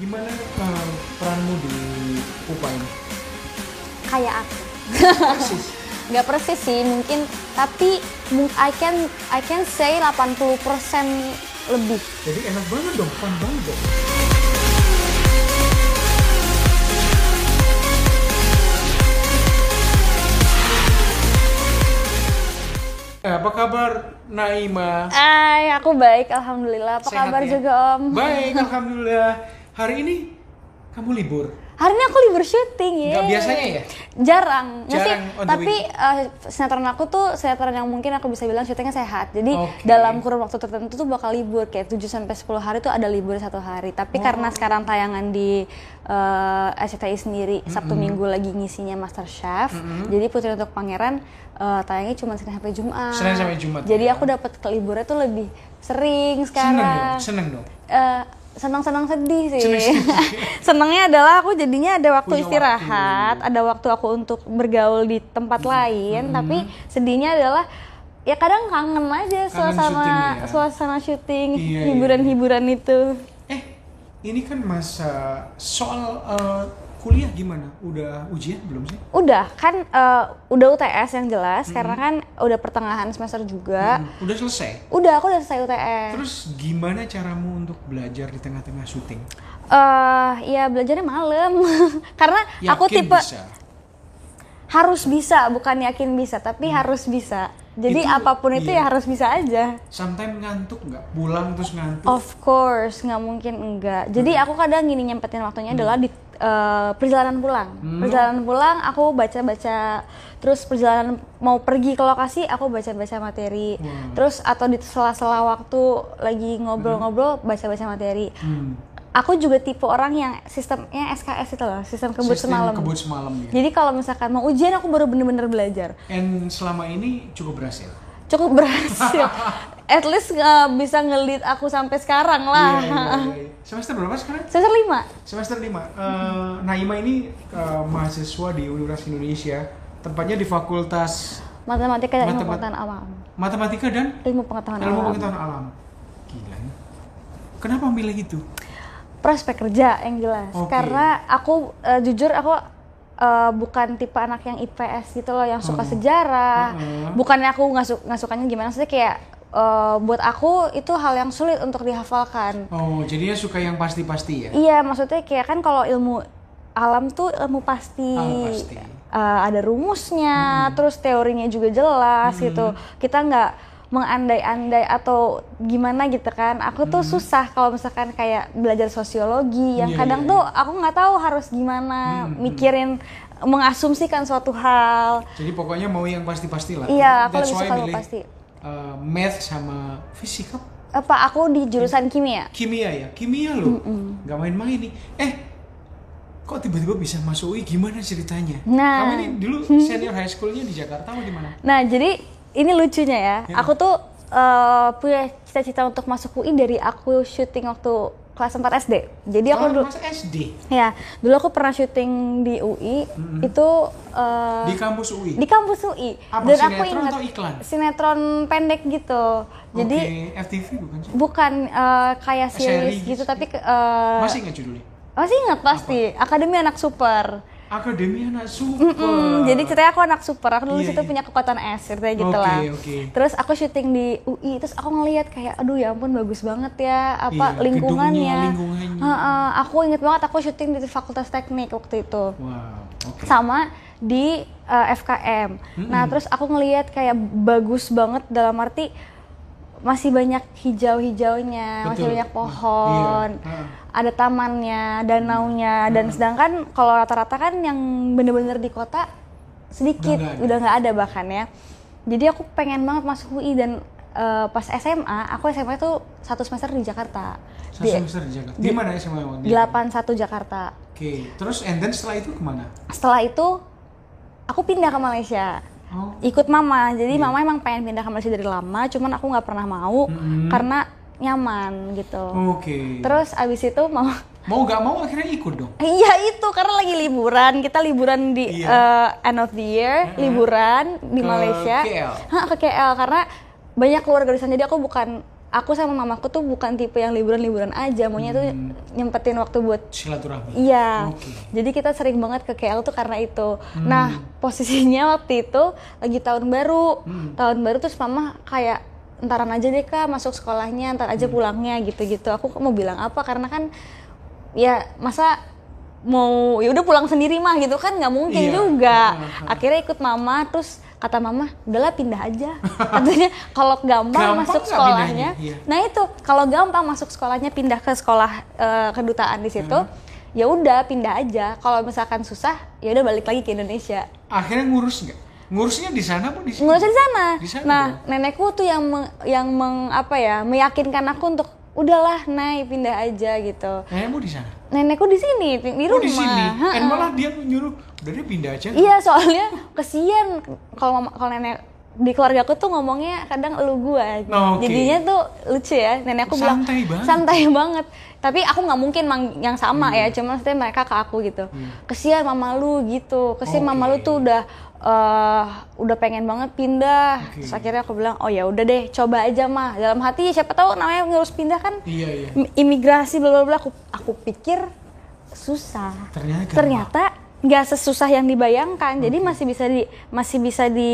gimana eh, peranmu di UPA ini? kayak aku Persis. nggak persis sih mungkin tapi I can I can say 80% lebih Jadi enak banget dong, fun banget dong. Eh, Apa kabar Naima? Ay, aku baik alhamdulillah apa Sehat kabar ya? juga om Baik, alhamdulillah. Hari ini kamu libur. hari ini aku libur syuting ya Nggak biasanya ya? jarang sih, Jarang tapi eh, sinetron aku tuh sinetron yang mungkin aku bisa bilang syutingnya sehat jadi Oke. dalam kurun waktu tertentu tuh bakal libur kayak 7 sampai 10 hari tuh ada libur satu hari tapi Oh. karena sekarang tayangan di eh, SCTI sendiri Sabtu Minggu lagi ngisinya Master Chef jadi Putri untuk Pangeran eh, tayangnya cuma Senin sampai Jumat Senin sampai Jumat, jadi ya. aku dapat liburnya tuh lebih sering Seneng dong, sekarang seneng dong. Eh, senang-senang sedih sih. Senangnya adalah aku jadinya ada waktu Punya istirahat, ada waktu aku untuk bergaul di tempat Hmm. lain, tapi sedihnya adalah ya kadang kangen aja Kangen suasana syuting ya. suasana syuting, Iya, iya. hiburan-hiburan itu. Eh, ini kan masa soal eh, kuliah gimana? Udah ujian belum sih? Udah kan eh, udah UTS yang jelas Hmm. karena kan udah pertengahan semester juga. Hmm, Udah selesai. Udah aku udah selesai UTS. Terus gimana caramu untuk belajar di tengah-tengah syuting? Eh ya belajarnya malam karena aku Yakin tipe bisa? harus bisa bukan yakin bisa tapi harus bisa jadi Hmm. Itu- apa pun itu iya. ya harus bisa aja Sometimes ngantuk nggak? Pulang terus ngantuk? of course nggak mungkin enggak jadi aku kadang gini nyempetin waktunya adalah di eh, perjalanan pulang Hmm. perjalanan pulang aku baca baca terus perjalanan mau pergi ke lokasi aku baca baca materi Wow. terus atau di sela-sela waktu lagi ngobrol-ngobrol baca baca materi Hmm. aku juga tipe orang yang sistemnya SKS itu loh sistem kebut Sistem semalam kebut semalam ya. jadi kalau misalkan mau ujian aku baru bener-bener belajar And selama ini cukup berhasil. cukup berhasil. At least uh, bisa ngelit aku sampai sekarang lah. Iya, iya, iya. Semester berapa sekarang? Semester 5. Semester 5. Naima ini eh, mahasiswa di Universitas Indonesia, tempatnya di Fakultas Matematika dan ilmu Matemat- pengetahuan alam. Matematika dan Ilmu pengetahuan Ilmu alam. Pengetahuan Alam. Gila. ya. Kenapa milih itu? Prospek kerja yang jelas. Oke. Karena aku uh, jujur aku uh, bukan tipe anak yang IPS gitu loh yang suka Oh. sejarah. Heeh. Bukannya aku nggak su- nggak sukanya gimana maksudnya kayak uh, buat aku itu hal yang sulit untuk dihafalkan. Oh, jadinya suka yang pasti-pasti ya? Iya, maksudnya kayak kan kalau ilmu alam tuh ilmu pasti. Alam pasti. Uh, ada rumusnya, terus teorinya juga jelas gitu. Kita nggak mengandai-andai atau gimana gitu kan. Aku tuh susah kalau misalkan kayak belajar sosiologi yang Iya, kadang iya, tuh aku nggak tahu harus gimana Hmm, mikirin mengasumsikan suatu hal. Jadi pokoknya mau yang pasti-pasti lah. Iya, aku That's lebih suka pasti. Eh, math sama fisika. Apa aku di jurusan kimia? Kimia ya? Kimia loh. Nggak main-main nih. Eh, kok tiba-tiba bisa masuk UI? Gimana ceritanya? Nah. Kamu ini dulu senior high schoolnya di Jakarta atau di mana? Nah, jadi ini lucunya ya. Ya. Aku tuh eh, punya cita-cita untuk masuk UI dari aku syuting waktu kelas 4 SD. Jadi aku Oh, dulu masa SD? ya, dulu aku pernah syuting di UI itu eh, Di kampus UI? di kampus UI. Apa, Dan aku ingat atau iklan? sinetron pendek gitu. Jadi Oke, FTV bukan sih? bukan eh, kayak Series series gitu gitu. tapi eh, Masih nggak judulnya? masih ingat pasti Akademi Anak Super. Akademi Anak Super. Mm, jadi ceritanya aku anak super, aku dulu Iya, situ iya. punya kekuatan es, ceritanya gitu Oke, lah. oke. Terus aku syuting di UI, terus aku ngeliat kayak, aduh ya ampun bagus banget ya, apa Iya, lingkungannya. gedungnya, lingkungannya. Heeh, aku inget banget aku syuting di Fakultas Teknik waktu itu, Wow, oke. sama di eh, FKM. Nah terus aku ngeliat kayak bagus banget dalam arti masih banyak hijau-hijaunya, masih banyak Nah, pohon, iya. Ada tamannya, danaunya, dan sedangkan kalau rata-rata kan yang bener-bener di kota sedikit, Udah nggak ada. ada bahkan ya. Jadi aku pengen banget masuk UI dan eh, pas SMA, aku SMA tuh satu semester di Jakarta, Satu di semester di Jakarta. Di mana SMA itu? 81 Jakarta. Oke, terus and then setelah itu ke mana? Setelah itu aku pindah ke Malaysia. Oh, ikut mama jadi Iya. mama emang pengen pindah ke Malaysia dari lama cuman aku nggak pernah mau Mm-mm. karena nyaman gitu oke. terus abis itu mau Mau nggak mau akhirnya ikut dong? iya itu karena lagi liburan kita liburan di Iya. eh, end of the year liburan di Ke Malaysia KL? Hah, ke KL karena banyak keluarga di sana jadi aku bukan aku sama mamaku tuh bukan tipe yang liburan-liburan aja, maunya tuh Hmm. nyempetin waktu buat Silaturahmi. Iya. Oke. Jadi kita sering banget ke KL tuh karena itu. Hmm. Nah, posisinya waktu itu lagi tahun baru. Hmm. Tahun baru terus mama kayak entaran aja deh kak masuk sekolahnya, ntar Hmm. aja pulangnya gitu-gitu. Aku mau bilang apa karena kan ya masa mau ya udah pulang sendiri mah gitu kan nggak mungkin Iya. juga. Akhirnya ikut mama terus kata mama udahlah pindah aja katanya kalau gampang, Gampang masuk sekolahnya? Iya. Nah itu kalau gampang masuk sekolahnya pindah ke sekolah eh, kedutaan di situ, ya udah pindah aja. Kalau misalkan susah, ya udah balik lagi ke Indonesia. Akhirnya ngurus nggak? Ngurusnya di sana apa di sini? Ngurusnya di sana. Di sana Nah dong. nenekku tuh yang meng- yang meng, apa ya meyakinkan aku untuk udahlah naik pindah aja gitu. Nenekmu di sana? Nenekku di sini di di Oh rumah. di sini. Eh malah dia nyuruh, udah dia pindah aja. Iya soalnya kesian kalau mama- kalau nenek di keluarga aku tuh ngomongnya kadang elu gua. Oke. Jadinya tuh lucu ya. Nenek aku bilang Santai banget. santai banget. Tapi aku nggak mungkin mang- yang sama Iya. ya, cuma maksudnya mereka ke aku gitu. Kesian mama lu gitu. Kesian Oke. mama lu tuh udah eh, udah pengen banget pindah. Oke. Terus akhirnya aku bilang, "Oh ya udah deh, coba aja mah." Dalam hati siapa tahu namanya ngurus pindah kan Iya iya. im- imigrasi bla bla bla. Aku aku pikir susah Ternyata ternyata nggak sesusah yang dibayangkan jadi masih bisa di masih bisa di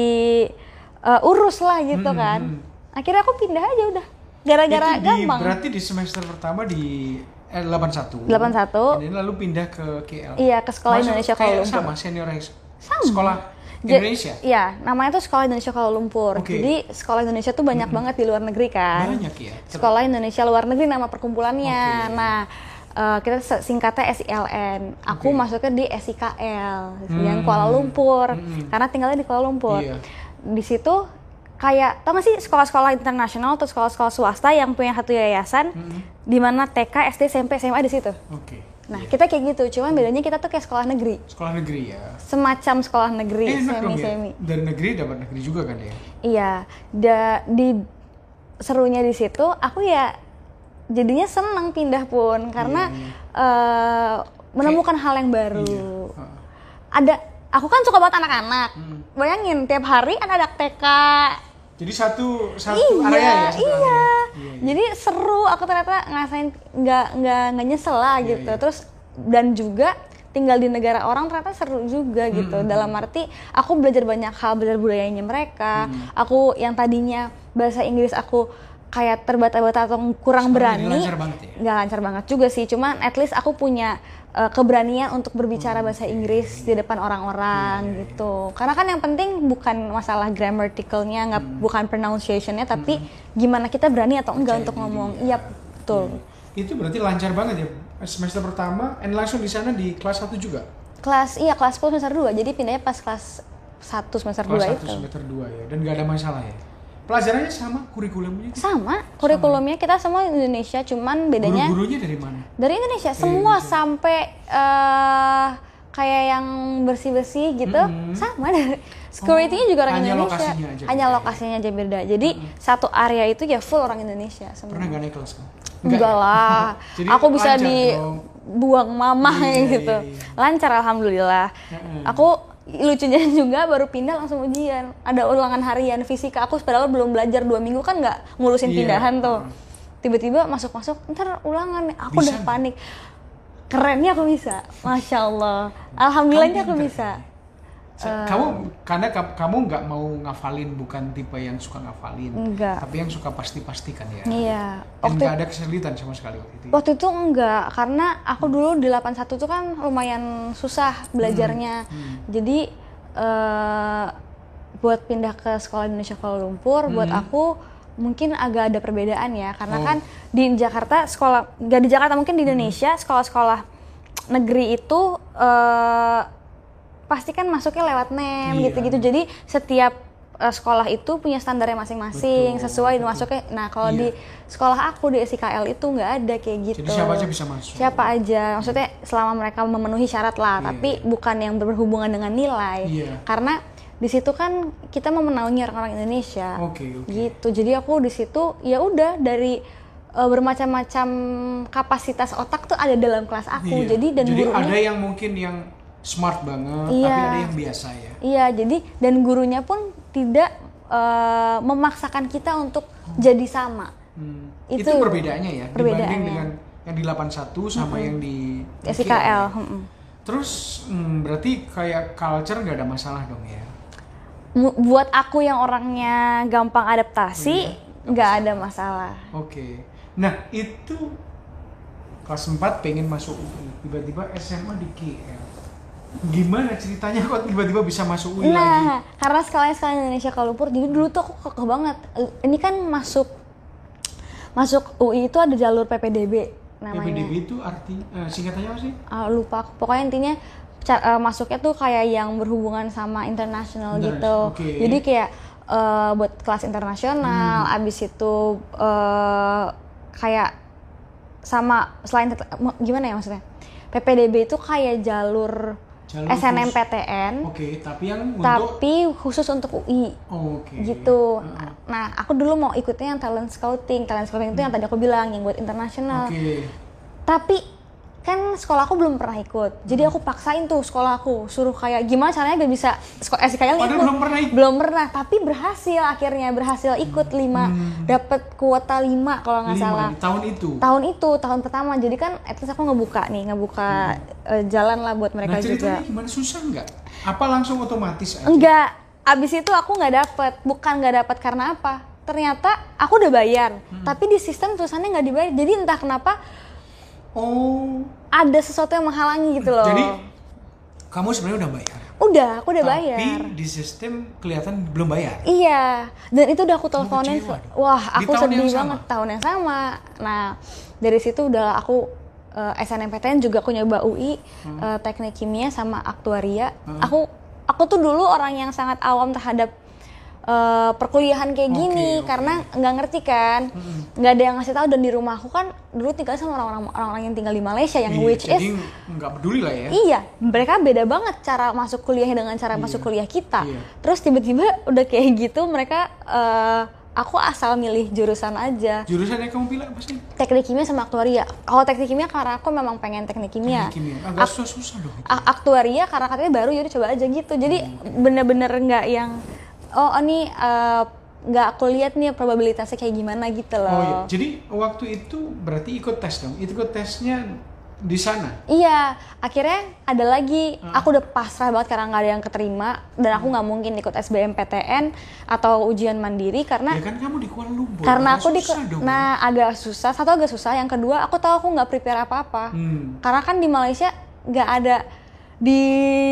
uh, urus lah gitu Hmm, kan hmm. akhirnya aku pindah aja udah gara-gara di- gampang Berarti di semester pertama di eh, 81. 81. Ini lalu pindah ke KL. Iya, ke Sekolah Masuk Indonesia Kuala Lumpur. Sama senior Sama. sekolah Indonesia. Iya, namanya tuh Sekolah Indonesia Kuala Lumpur. Oke. Jadi Sekolah Indonesia tuh banyak banget di luar negeri kan. Banyak ya. Sekolah Indonesia luar negeri nama perkumpulannya. Oke. Nah, eh, kita singkatnya SILN. Aku Oke. masuknya di SIKL yang Hmm. Kuala Lumpur. Hmm. Karena tinggalnya di Kuala Lumpur. Iya. Di situ kayak tau gak sih sekolah-sekolah internasional atau sekolah-sekolah swasta yang punya satu yayasan Hmm. di mana TK, SD, SMP, SMA di situ. Oke. Nah, Iya. kita kayak gitu. Cuman bedanya kita tuh kayak sekolah negeri. Sekolah negeri ya. Semacam sekolah negeri, Eh, ya. semi-semi. Dari negeri dapat negeri juga kan ya. Iya, da, di serunya di situ aku ya jadinya senang pindah pun karena Iya, eh, menemukan hal yang baru. Iya. Heeh. Ada aku kan suka banget anak-anak. Hmm. Bayangin tiap hari kan ada TK. Jadi satu satu iya, area ya. satu iya. area. Iya, iya. Jadi seru aku ternyata ngerasain nggak nggak nggak nyesel lah Iya, gitu. iya. Terus dan juga tinggal di negara orang ternyata seru juga gitu. Hmm. Dalam arti aku belajar banyak hal, belajar budayanya mereka. Hmm. Aku yang tadinya bahasa Inggris aku kayak terbata-bata atau kurang Sekarang berani. lancar banget ya? Nggak lancar banget juga sih. Cuman at least aku punya uh, keberanian untuk berbicara bahasa Inggris di depan orang-orang gitu. Karena kan yang penting bukan masalah grammaticalnya, nggak bukan pronunciationnya, tapi gimana kita berani atau enggak Percaya untuk ngomong. ya. Iya betul. Itu berarti lancar banget ya. Semester pertama, and langsung di sana di kelas 1 juga. Kelas iya kelas 10 semester 2. Jadi pindahnya pas kelas 1 semester 2 Kelas 1 itu. semester 2 ya. Dan nggak ada masalah ya. Pelajarannya sama, kurikulumnya. Sama, kurikulumnya kita semua Indonesia, cuman bedanya Guru-gurunya dari mana? dari Indonesia semua Indonesia. sampai eh kayak yang bersih-bersih gitu Mm-mm. sama dari security-nya juga orang hanya Indonesia lokasinya aja hanya ya? lokasinya aja beda jadi satu area itu ya full orang Indonesia semua Pernah nggak naik kelas kan? enggak lah Jadi aku bisa dibuang mama Iya, gitu iya, iya. lancar alhamdulillah Heeh. aku lucunya juga baru pindah langsung ujian. Ada ulangan harian fisika. Aku padahal belum belajar dua minggu kan nggak ngurusin Iya, pindahan tuh. Heeh. tiba-tiba masuk-masuk ntar ulangan aku Bisa. udah panik. Kerennya aku bisa. Masya allah. Alhamdulillahnya aku bisa Eh. kamu karena ka- kamu nggak mau ngafalin bukan tipe yang suka ngafalin, Enggak. tapi yang suka pasti-pastikan ya. iya Dan nggak ada kesulitan sama sekali waktu itu. Waktu itu enggak, karena aku dulu di 81 tuh kan lumayan susah belajarnya. Hmm. Jadi eh, buat pindah ke sekolah Indonesia Kuala Lumpur, buat Hmm. aku mungkin agak ada perbedaan ya, karena Oh. kan di Jakarta sekolah, nggak di Jakarta mungkin di Hmm. Indonesia sekolah-sekolah negeri itu eh, pasti kan masuknya lewat nem Iya. gitu-gitu. Jadi setiap eh, sekolah itu punya standarnya masing-masing, Betul, sesuai betul. masuknya. Nah kalau Iya. di sekolah aku di SIKL itu nggak ada kayak gitu. Jadi siapa aja bisa masuk. Siapa aja, maksudnya selama mereka memenuhi syarat lah, Iya. tapi bukan yang berhubungan dengan nilai. Iya. Karena di situ kan kita mau menaungi orang-orang Indonesia. Oke, oke. Gitu. Jadi aku di situ ya udah dari eh, bermacam-macam kapasitas otak tuh ada dalam kelas aku. Iya. Jadi dan gurunya ada yang mungkin yang smart banget, Iya. tapi ada yang biasa ya. Iya, jadi dan gurunya pun tidak eh, memaksakan kita untuk jadi sama. Hmm. Itu, Itu perbedaannya ya, dibanding perbedaannya. dengan yang di 81 sama yang di SIKL. mm-mm. Terus hmm, berarti kayak culture nggak ada masalah dong ya? Buat aku yang orangnya gampang adaptasi Iya, nggak ada masalah Oke. Nah itu kelas 4 pengen masuk UI, tiba-tiba SMA di KL. Gimana ceritanya kok tiba-tiba bisa masuk UI lagi? nah karena sekalian sekalian Indonesia ke Lumpur jadi dulu tuh aku kekeh banget ini kan masuk masuk UI itu ada jalur PPDB namanya PPDB itu arti eh, singkatannya apa sih? Ah, lupa aku. pokoknya intinya eh, masuknya tuh kayak yang berhubungan sama internasional Internas- gitu oke. jadi kayak eh, buat kelas internasional Hmm. abis itu eh, kayak sama selain gimana ya maksudnya PPDB itu kayak jalur, Jalur SNMPTN Oke, tapi yang untuk tapi khusus untuk UI Oh, oke. gitu. Heeh. Nah, aku dulu mau ikutnya yang talent scouting. Talent scouting itu yang tadi aku bilang yang buat internasional. Oke. Tapi kan sekolah aku belum pernah ikut. Jadi aku paksain tuh sekolah aku suruh kayak gimana caranya biar bisa sekolah SKL ikut. belum pernah ikut. Belum pernah, tapi berhasil akhirnya berhasil ikut lima, dapat kuota lima kalau nggak Hmm. Salah. tahun itu. Tahun itu, tahun pertama. Jadi kan at least aku ngebuka nih, ngebuka eh, jalan lah buat mereka Hmm. nah juga. gimana susah nggak? Apa langsung otomatis aja? Enggak, abis itu aku nggak dapet. Bukan nggak dapet karena apa? Ternyata aku udah bayar, Hmm. tapi di sistem tulisannya nggak dibayar. Jadi entah kenapa Oh, ada sesuatu yang menghalangi gitu loh. jadi kamu sebenarnya udah bayar. udah, aku udah tapi bayar. di sistem kelihatan belum bayar. Iya, dan itu udah aku teleponin. Wah, Di aku tahun sedih yang sama? banget tahun yang sama. Nah, dari situ udah aku eh, SNMPTN juga aku nyoba UI, Hmm. eh, teknik kimia sama aktuaria. Aku aku tuh dulu orang yang sangat awam terhadap eh, perkuliahan kayak gini oke. karena nggak ngerti kan, nggak ada yang ngasih tahu dan di rumah aku kan dulu tinggal sama orang-orang orang-orang yang tinggal di Malaysia yang Iya, which is jadi nggak peduli lah ya. Iya, mereka beda banget cara masuk kuliahnya dengan cara masuk kuliah kita. Iya. Terus tiba-tiba udah kayak gitu mereka eh, aku asal milih jurusan aja. Jurusan yang kamu pilih apa sih? Teknik kimia sama aktuaria. Kalau teknik kimia karena aku memang pengen teknik kimia. Teknik kimia. Agak susah-susah dong. itu. A- aktuaria karena katanya baru jadi coba aja gitu. Jadi bener-bener nggak yang oh ini eh, nggak aku lihat nih probabilitasnya kayak gimana gitu loh. Oh iya. Jadi waktu itu berarti ikut tes dong. Ikut tesnya di sana. Iya, akhirnya ada lagi. Aku udah pasrah banget karena nggak ada yang keterima dan aku nggak mungkin ikut SBMPTN atau ujian mandiri karena Ya kan kamu di Kuala Lumpur. karena aku di dong. nah agak susah. Satu agak susah. Yang kedua aku tahu aku nggak prepare apa-apa. Hmm, Karena kan di Malaysia nggak ada di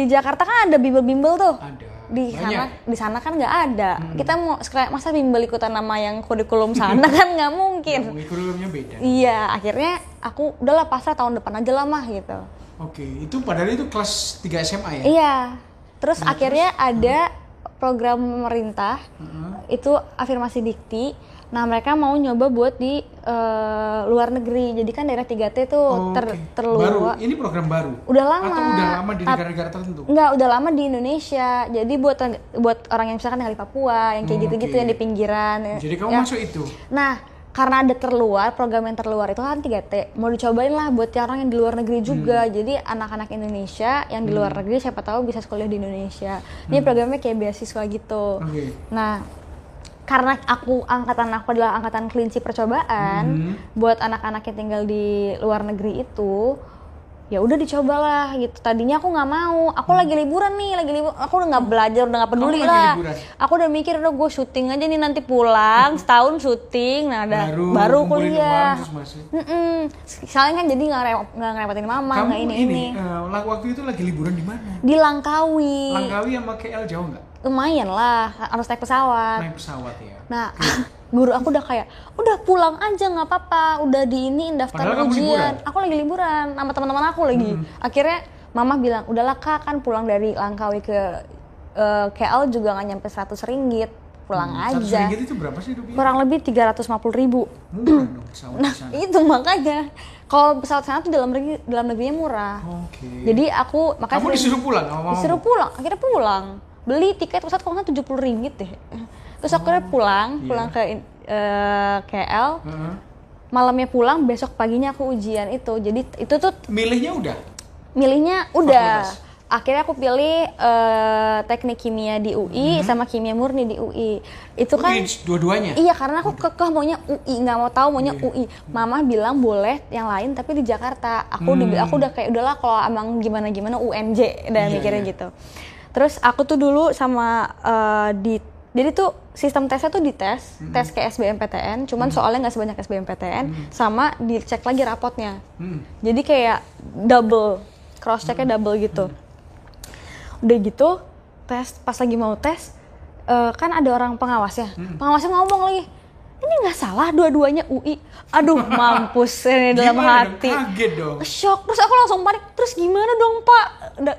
Jakarta kan ada bimbel-bimbel tuh. ada. Di Banyak. sana di sana kan nggak ada. Kita mau masa bimbel ikutan nama yang kurikulum sana kan nggak mungkin. Ya, kurikulumnya beda. Iya, akhirnya aku udahlah pasrah tahun depan aja lah mah gitu. Oke, itu padahal itu kelas 3 SMA ya? Iya. Terus akhirnya ada program pemerintah Heeh. itu afirmasi dikti. Nah, mereka mau nyoba buat di eh, luar negeri. Jadi kan daerah 3T tuh Oh, ter oke. terluar. Baru, ini program baru? Udah lama. Atau udah lama di negara-negara tertentu? Enggak, udah lama di Indonesia. Jadi buat buat orang yang misalkan tinggal di Papua, yang kayak Oh, gitu-gitu oke. yang di pinggiran. Jadi kamu Ya. masuk itu? Nah, karena ada terluar, program yang terluar itu kan 3T. Mau dicobain lah buat yang orang yang di luar negeri juga. Jadi anak-anak Indonesia yang di luar negeri siapa tahu bisa sekolah di Indonesia. Ini programnya kayak beasiswa gitu. Oke. Nah, karena aku angkatan aku adalah angkatan kelinci percobaan Hmm. buat anak-anak yang tinggal di luar negeri itu ya udah dicobalah gitu tadinya aku nggak mau aku lagi liburan nih lagi libur aku udah nggak belajar udah nggak peduli Hmm. lah liburan? aku udah mikir udah gue syuting aja nih nanti pulang setahun syuting nah ada Baru, baru, kuliah. Mm-mm. soalnya kan jadi nggak nggak ngerepotin mama nggak ini ini, ini lah- waktu itu lagi liburan di mana? di Langkawi Langkawi sama KL jauh nggak? lumayan lah harus naik pesawat Naik pesawat ya? Nah, guru aku udah kayak, udah pulang aja nggak apa-apa, udah diiniin daftar Padahal ujian. Hmm. Aku lagi liburan sama teman-teman aku lagi. Akhirnya mama bilang, udahlah kak kan pulang dari Langkawi ke eh, KL juga nggak nyampe 100 ringgit, pulang Hmm, aja. ringgit itu berapa sih rupiah? Kurang lebih 350 ribu. Murah dong pesawat Nah, sana. itu makanya. Kalau pesawat sana tuh dalam negeri dalam negerinya murah. Oke. Jadi aku makanya Kamu sering- disuruh pulang sama mamamu? disuruh pulang akhirnya pulang beli tiket pesawat kalau nggak tujuh puluh ringgit deh terus akhirnya pulang iya. pulang ke eh, KL Heeh. malamnya pulang besok paginya aku ujian itu jadi itu tuh Milihnya udah? milihnya udah Fakultas? akhirnya aku pilih eh, teknik kimia di UI sama kimia murni di UI itu kan dua-duanya. Iya karena aku kekeh maunya UI nggak mau tahu maunya Iya. UI. Mama bilang boleh yang lain tapi di Jakarta. Aku di- Hmm. aku udah kayak udahlah kalau emang gimana gimana UNJ dan Iya, mikirnya iya. gitu. Terus aku tuh dulu sama eh, di jadi tuh sistem tesnya tuh dites, Hmm. tes ke SBMPTN, cuman soalnya nggak sebanyak SBMPTN, sama dicek lagi rapotnya. Hmm. Jadi kayak double, cross checknya double gitu. Udah gitu, tes pas lagi mau tes, eh, kan ada orang pengawasnya. Pengawasnya ngomong lagi, ini nggak salah dua-duanya UI. Aduh, mampus ini dalam Gimana dong? hati. Kaget dong. Shock, terus aku langsung panik. Terus gimana dong Pak?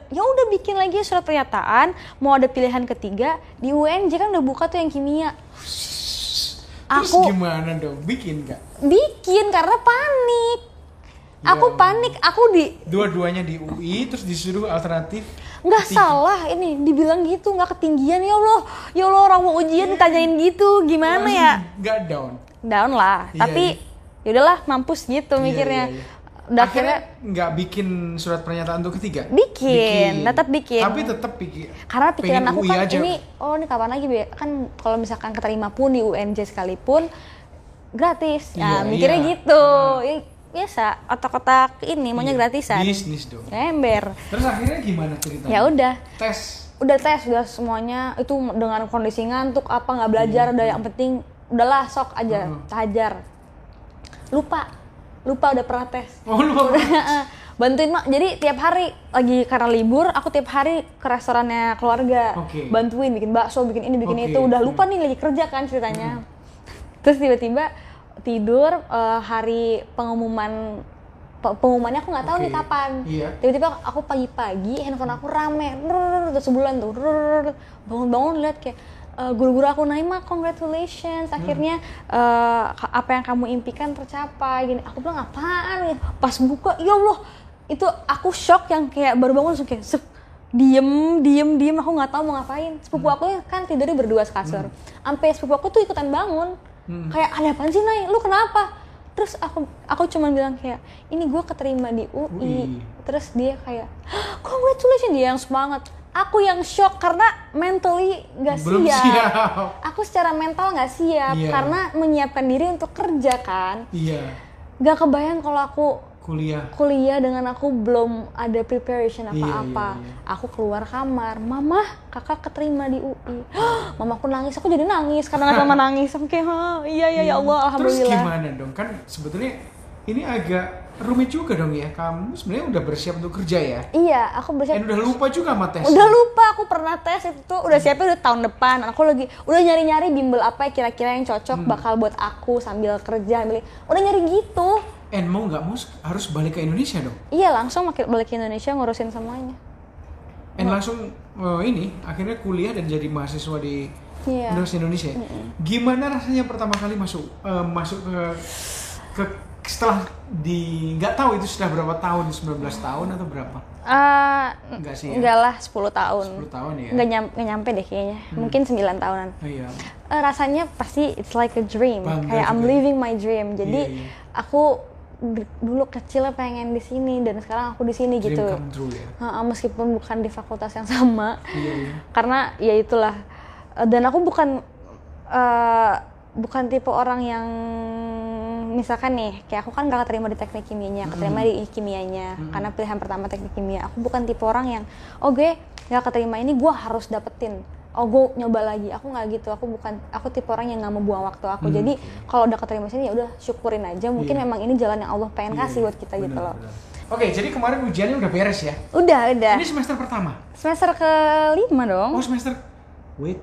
Ya udah bikin lagi surat pernyataan. Mau ada pilihan ketiga di UNJ kan udah buka tuh yang kimia. Terus Aku gimana dong? Bikin nggak? bikin karena panik. Aku Ya. panik. Aku di Dua-duanya di UI, terus disuruh alternatif. Nggak salah ini dibilang gitu nggak ketinggian ya Allah ya Allah orang mau ujian ditanyain gitu gimana ya Nggak down. down lah Iya, tapi ya udahlah mampus gitu Iya, mikirnya iya, iya. udah Akhirnya nggak bikin surat pernyataan untuk ketiga? Bikin, tetap bikin. Tapi tetap bikin. karena pikiran aku kan aja. ini oh ini kapan lagi Be? kan kalau misalkan keterima pun di UNJ sekalipun gratis Iya, ya mikirnya iya. gitu ya, biasa otak-otak ini maunya Iya, gratisan Bisnis dong. ember Terus akhirnya gimana ceritanya? ya udah Tes. udah tes udah semuanya itu dengan kondisi ngantuk apa nggak belajar udah yang penting udahlah sok aja Hmm. hajar lupa lupa udah pernah tes Oh lu apa? bantuin mak jadi tiap hari lagi karena libur aku tiap hari ke restorannya keluarga Oke. bantuin bikin bakso bikin ini bikin Oke. itu udah lupa nih lagi kerja kan ceritanya terus tiba-tiba tidur eh, hari pengumuman pe- pengumumannya aku nggak tahu nih Oke. kapan. Iya. tiba-tiba aku pagi-pagi handphone aku rame udah sebulan tuh bangun-bangun lihat kayak eh, guru-guru aku Naima congratulations. Akhirnya eh, ka- apa yang kamu impikan tercapai gini. Aku bilang apaan ya? Pas buka ya Allah. Itu aku shock yang kayak baru bangun langsung kayak diem diem diem. Aku nggak tahu mau ngapain. Sepupu aku kan tidurnya berdua sekasur. Sampai sepupu aku tuh ikutan bangun kayak ada apaan sih Nay lu kenapa terus aku aku cuman bilang kayak ini gue keterima di UI UI. terus dia kayak "Hah, congratulations dia yang semangat aku yang shock karena mentally gak Belum siap. siap. aku secara mental nggak siap Iya. karena menyiapkan diri untuk kerja kan Iya. gak kebayang kalau aku Kuliah. kuliah dengan aku belum ada preparation Iya, apa-apa. iya, iya. Aku keluar kamar, mama, kakak keterima di UI. mama aku nangis, aku jadi nangis karena nggak sama nangis. Aku kayak, "Hah, iya iya ya Allah, Hmm. Terus alhamdulillah. gimana dong? Kan sebetulnya ini agak rumit juga dong ya. Kamu sebenarnya udah bersiap untuk kerja ya. Iya, aku bersiap. Dan udah lupa juga sama tes. Udah lupa aku pernah tes itu tuh udah siapnya udah tahun depan. Aku lagi udah nyari-nyari bimbel apa ya kira-kira yang cocok Hmm. bakal buat aku sambil kerja, sambil udah nyari gitu. And mau nggak mau harus balik ke Indonesia dong. Iya langsung balik ke Indonesia ngurusin semuanya. And langsung eh, ini akhirnya kuliah dan jadi mahasiswa di Iya. Universitas Indonesia. Gimana rasanya pertama kali masuk eh, masuk ke ke setelah di nggak tahu itu sudah berapa tahun 19 tahun atau berapa? Eh, Enggak sih ya? enggak lah 10 tahun. 10 tahun ya. Nggak, nyam- nggak nyampe deh kayaknya. Mungkin 9 tahunan. Oh, iya. Eh, rasanya pasti it's like a dream. Bangga Kayak I'm juga. living my dream. Jadi Iya, iya. aku dulu kecil pengen di sini dan sekarang aku di sini gitu. true ya. Meskipun bukan di fakultas yang sama. Iya, iya. Karena ya itulah. Eh, Dan aku bukan eh, bukan tipe orang yang misalkan nih kayak aku kan gak keterima di teknik kimianya, keterima di kimianya karena pilihan pertama teknik kimia. Aku bukan tipe orang yang oh gue gak keterima ini gue harus dapetin. Oh gue nyoba lagi. Aku nggak gitu. Aku bukan aku tipe orang yang nggak mau buang waktu aku. Jadi kalau udah keterima sini ya udah syukurin aja. Mungkin Iya. memang ini jalan yang Allah pengen Iya, kasih iya. buat kita gitu Benar, loh. benar. Oke, jadi kemarin ujiannya udah beres ya? Udah, udah. Ini semester pertama. Semester kelima dong. Oh, semester Wait.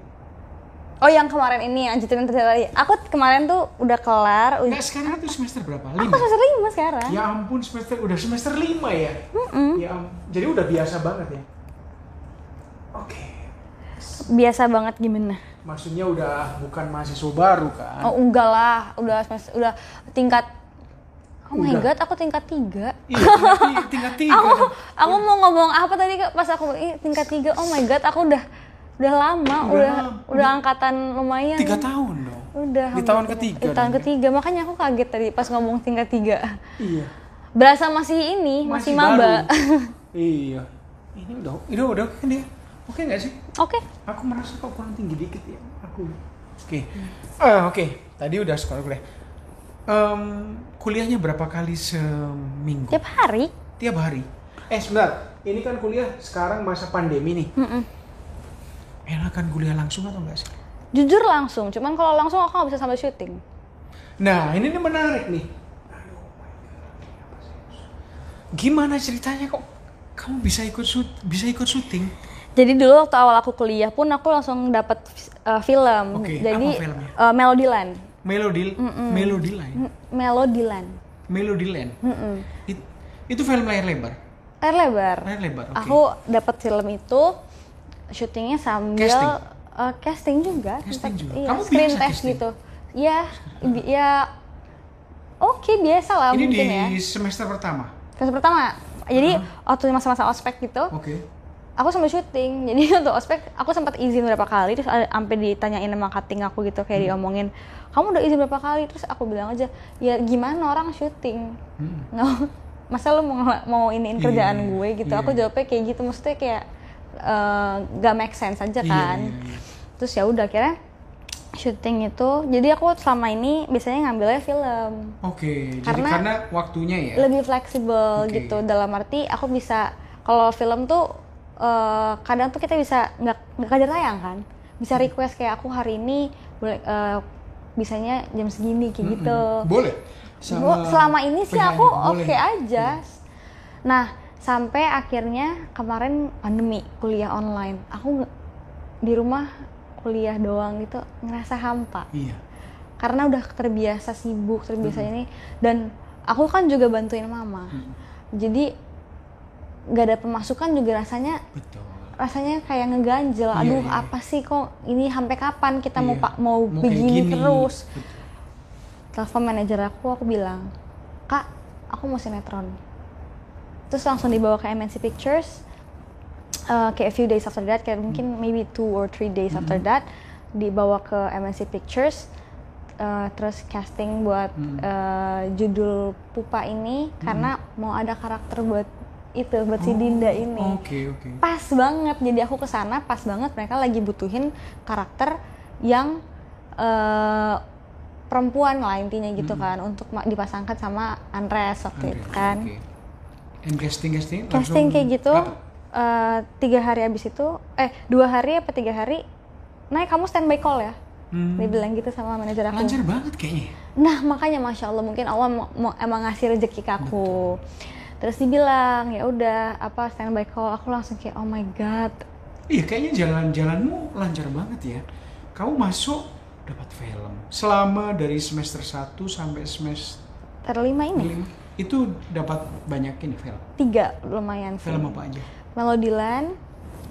Oh yang kemarin ini yang ceritain tadi. Aku kemarin tuh udah kelar. Enggak, sekarang itu semester berapa? aku Lima. semester lima sekarang. Ya ampun, semester udah semester lima ya. Ya, am- jadi udah biasa banget ya. Oke. Biasa banget gimana? Maksudnya udah bukan mahasiswa baru kan? Oh enggak lah, udah udah tingkat. Oh my Udah. god, aku tingkat tiga. Iya, tingkat, ti- tingkat tiga. Aku aku mau ngomong apa tadi Kak? pas aku tingkat tiga. Oh my god, aku udah udah lama, Udah udah lama. udah, angkatan lumayan. Tiga tahun dong. Udah. Di tahun tiga- ketiga Di tahun dong ya? ketiga, makanya aku kaget tadi pas ngomong tingkat tiga. Iya. Berasa masih ini, masih, baru. maba. iya. Ini udah, udah, udah oke dia. Oke nggak sih? Oke. Aku merasa kok kurang tinggi dikit ya. Aku. Oke. Ah, oke. Tadi udah sekolah kuliah. Em, kuliahnya berapa kali seminggu? Tiap hari. Tiap hari. Eh sebentar. Ini kan kuliah sekarang masa pandemi nih. Mm-mm. Enakan kuliah langsung atau enggak sih? Jujur langsung. Cuman kalau langsung aku nggak bisa sambil syuting. Nah, ini nih menarik nih. Gimana ceritanya kok kamu bisa ikut bisa ikut syuting? Jadi dulu waktu awal aku kuliah pun aku langsung dapat uh, film. Oke, Jadi apa filmnya? uh, Melodyland. Melody Melody Line. M- Melodyland. Melody Land. Mm-mm. It- itu film layar lebar. Layar lebar. Layar lebar. Oke. Aku dapat film itu syutingnya sambil Casting? uh, casting juga. Casting juga? Iya, Kamu screen test casting? gitu. Ya, bi- ya oke biasa lah ini mungkin di ya. semester pertama. Kelas pertama. Jadi waktu masa-masa ospek gitu, Oke. Aku sambil syuting. Jadi untuk ospek aku sempat izin berapa kali terus sampai ditanyain sama cutting aku gitu kayak diomongin, "Kamu udah izin berapa kali?" Terus aku bilang aja, "Ya gimana orang syuting?" Hmm. nggak masa lu mau mau iniin Iya, kerjaan gue gitu iya. aku jawabnya kayak gitu maksudnya kayak eh, gak make sense aja Iya, kan iya, iya. terus ya udah kira syuting itu jadi aku selama ini biasanya ngambilnya film Oke, jadi Karena- karena waktunya ya. lebih fleksibel Oke. gitu dalam arti aku bisa kalau film tuh eh, kadang tuh kita bisa nggak nggak kejar tayang kan bisa request kayak aku hari ini boleh eh, bisanya jam segini kayak Mm-mm. gitu Boleh. Gua- selama ini sih aku oke aja. Nah, sampai akhirnya kemarin pandemi kuliah online. Aku di rumah kuliah doang gitu ngerasa hampa. Iya. Karena udah terbiasa sibuk, terbiasa ini dan aku kan juga bantuin mama. Mm. Jadi gak ada pemasukan juga rasanya Betul. rasanya kayak ngeganjel. Iya, Aduh, iya. apa sih kok ini sampai kapan kita mau Iya. pak mau, kayak begini gini. terus? Betul. telepon manajer aku aku bilang kak aku mau sinetron terus langsung dibawa ke MNC Pictures eh, kayak a few days after that kayak mungkin maybe two or three days after Hmm. that dibawa ke MNC Pictures eh, terus casting buat Hmm. eh, judul Pupa ini karena mau ada karakter buat itu buat si Dinda ini Oh, Oke, oke. pas banget jadi aku ke sana pas banget mereka lagi butuhin karakter yang eh, perempuan lah intinya gitu kan untuk dipasangkan sama Andres waktu itu Oke, kan oke. And casting casting casting kayak gitu eh, tiga hari abis itu eh dua hari apa tiga hari naik kamu standby call ya Hmm. dia bilang gitu sama manajer aku Lancar banget kayaknya. Nah makanya masya Allah mungkin Allah mau, mau- emang ngasih rezeki ke aku. Terus dibilang ya udah apa standby call aku langsung kayak oh my god Iya, kayaknya jalan-jalanmu lancar banget ya. Kamu masuk dapat film selama dari semester 1 sampai semester terlima ini 5 itu dapat banyak ini film. tiga lumayan sih. Film apa aja? Melodyland,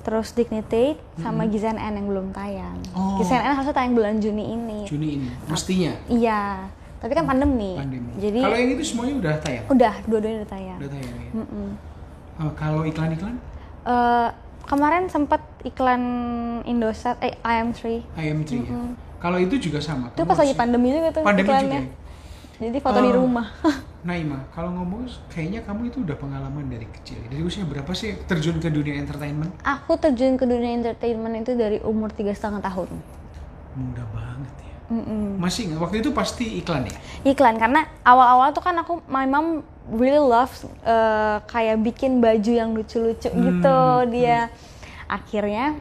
terus Dignitate sama Gizen N yang belum tayang. Oh. Gizen N harusnya tayang bulan Juni ini. Juni ini mestinya Iya, tapi kan pandemi. pandemi. Jadi kalau yang itu semuanya udah tayang. udah dua-duanya udah tayang. Udah tayang ya. Mm-mm. Eh, kalau iklan-iklan Eh, kemarin sempat iklan Indosat eh IM3 IM3 ya. Kalau itu juga sama. itu pas lagi pandemi juga tuh Pandemi juga iklannya. ya? Jadi foto di Oh. rumah. Naima, kalau ngomong kayaknya kamu itu udah pengalaman dari kecil. Dari usia berapa sih terjun ke dunia entertainment? Aku terjun ke dunia entertainment itu dari umur tiga setengah tahun. Muda banget ya. Mm-mm. Masih? Waktu itu pasti iklan ya? Iklan karena awal-awal tuh kan aku my mom really loves uh, kayak bikin baju yang lucu-lucu Hmm, gitu dia. Akhirnya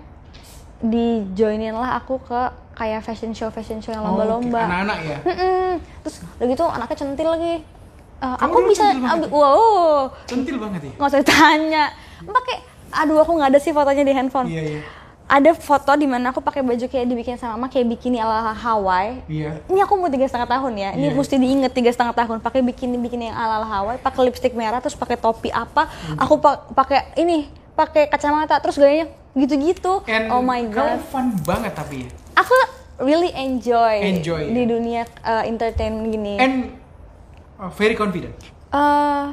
di joinin lah aku ke kayak fashion show fashion show yang Oh, lomba-lomba. Anak-anak ya? Mm-mm. Terus udah gitu anaknya centil lagi. Uh, Kamu aku bisa, ambil- ya? wow, Centil banget ya? nggak usah ditanya. Pakai, aduh aku nggak ada sih fotonya di handphone. Iya, iya. Ada foto di mana aku pakai baju kayak dibikin sama mama kayak bikini ala Hawaii. Iya. Ini aku mau tiga setengah tahun ya. Ini Iya. mesti diinget tiga setengah tahun. Pakai bikini bikini yang ala ala Hawaii, pakai lipstick merah, terus pakai topi apa? Hmm. Aku pa- pakai ini, pakai kacamata, terus gayanya gitu-gitu. Oh my god. kamu fun banget tapi ya? Aku really enjoy, Enjoy, di ya. dunia uh, entertainment gini. And uh, very confident. Eh,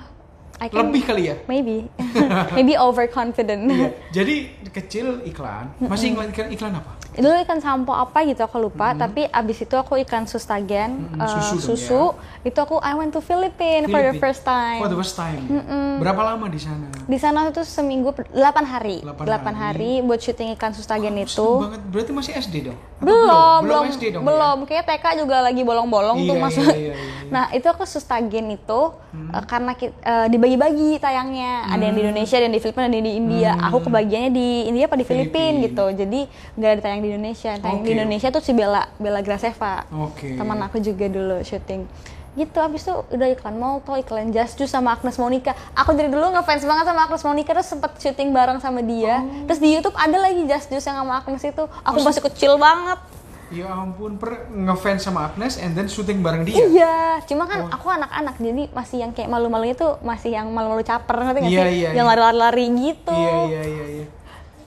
I can- Lebih kali ya? maybe maybe overconfident Iya. Jadi kecil iklan. Masih iklan, iklan apa? Dulu ikan sampo apa gitu aku lupa tapi abis itu aku ikan sustagen eh, susu dong susu itu aku I went to Philippines for the Filipina. first time For the first time. ya? Berapa lama di sana? di sana itu seminggu per- 8 hari Delapan 8 hari. buat syuting ikan sustagen Seru itu banget. Berarti masih SD dong? Apa belum belum SD dong. belum kayak TK juga lagi bolong-bolong tuh Iya, masuk iya, iya, iya. nah itu aku sustagen itu eh, karena ki- eh, dibagi-bagi tayangnya ada yang di Hmm. Indonesia ada yang di Filipina ada yang di India aku kebagiannya di India apa di Filipina Filipina. gitu jadi nggak ada tayang di Indonesia tayang di Oke. Indonesia tuh si Bella Bella Graceva Oke. teman aku juga dulu syuting gitu abis itu udah iklan Molto, iklan Just Juice sama Agnes Monica aku dari dulu ngefans banget sama Agnes Monica terus sempet syuting bareng sama dia Oh. terus di YouTube ada lagi Just Juice yang sama Agnes itu aku masih kecil banget Ya ampun, per ngefans sama Agnes and then syuting bareng dia. iya cuma kan aku anak-anak jadi masih yang kayak malu-malunya tuh masih yang malu-malu caper ngerti nggak Iya, sih iya, yang iya. lari-lari gitu Iya, iya, iya, iya.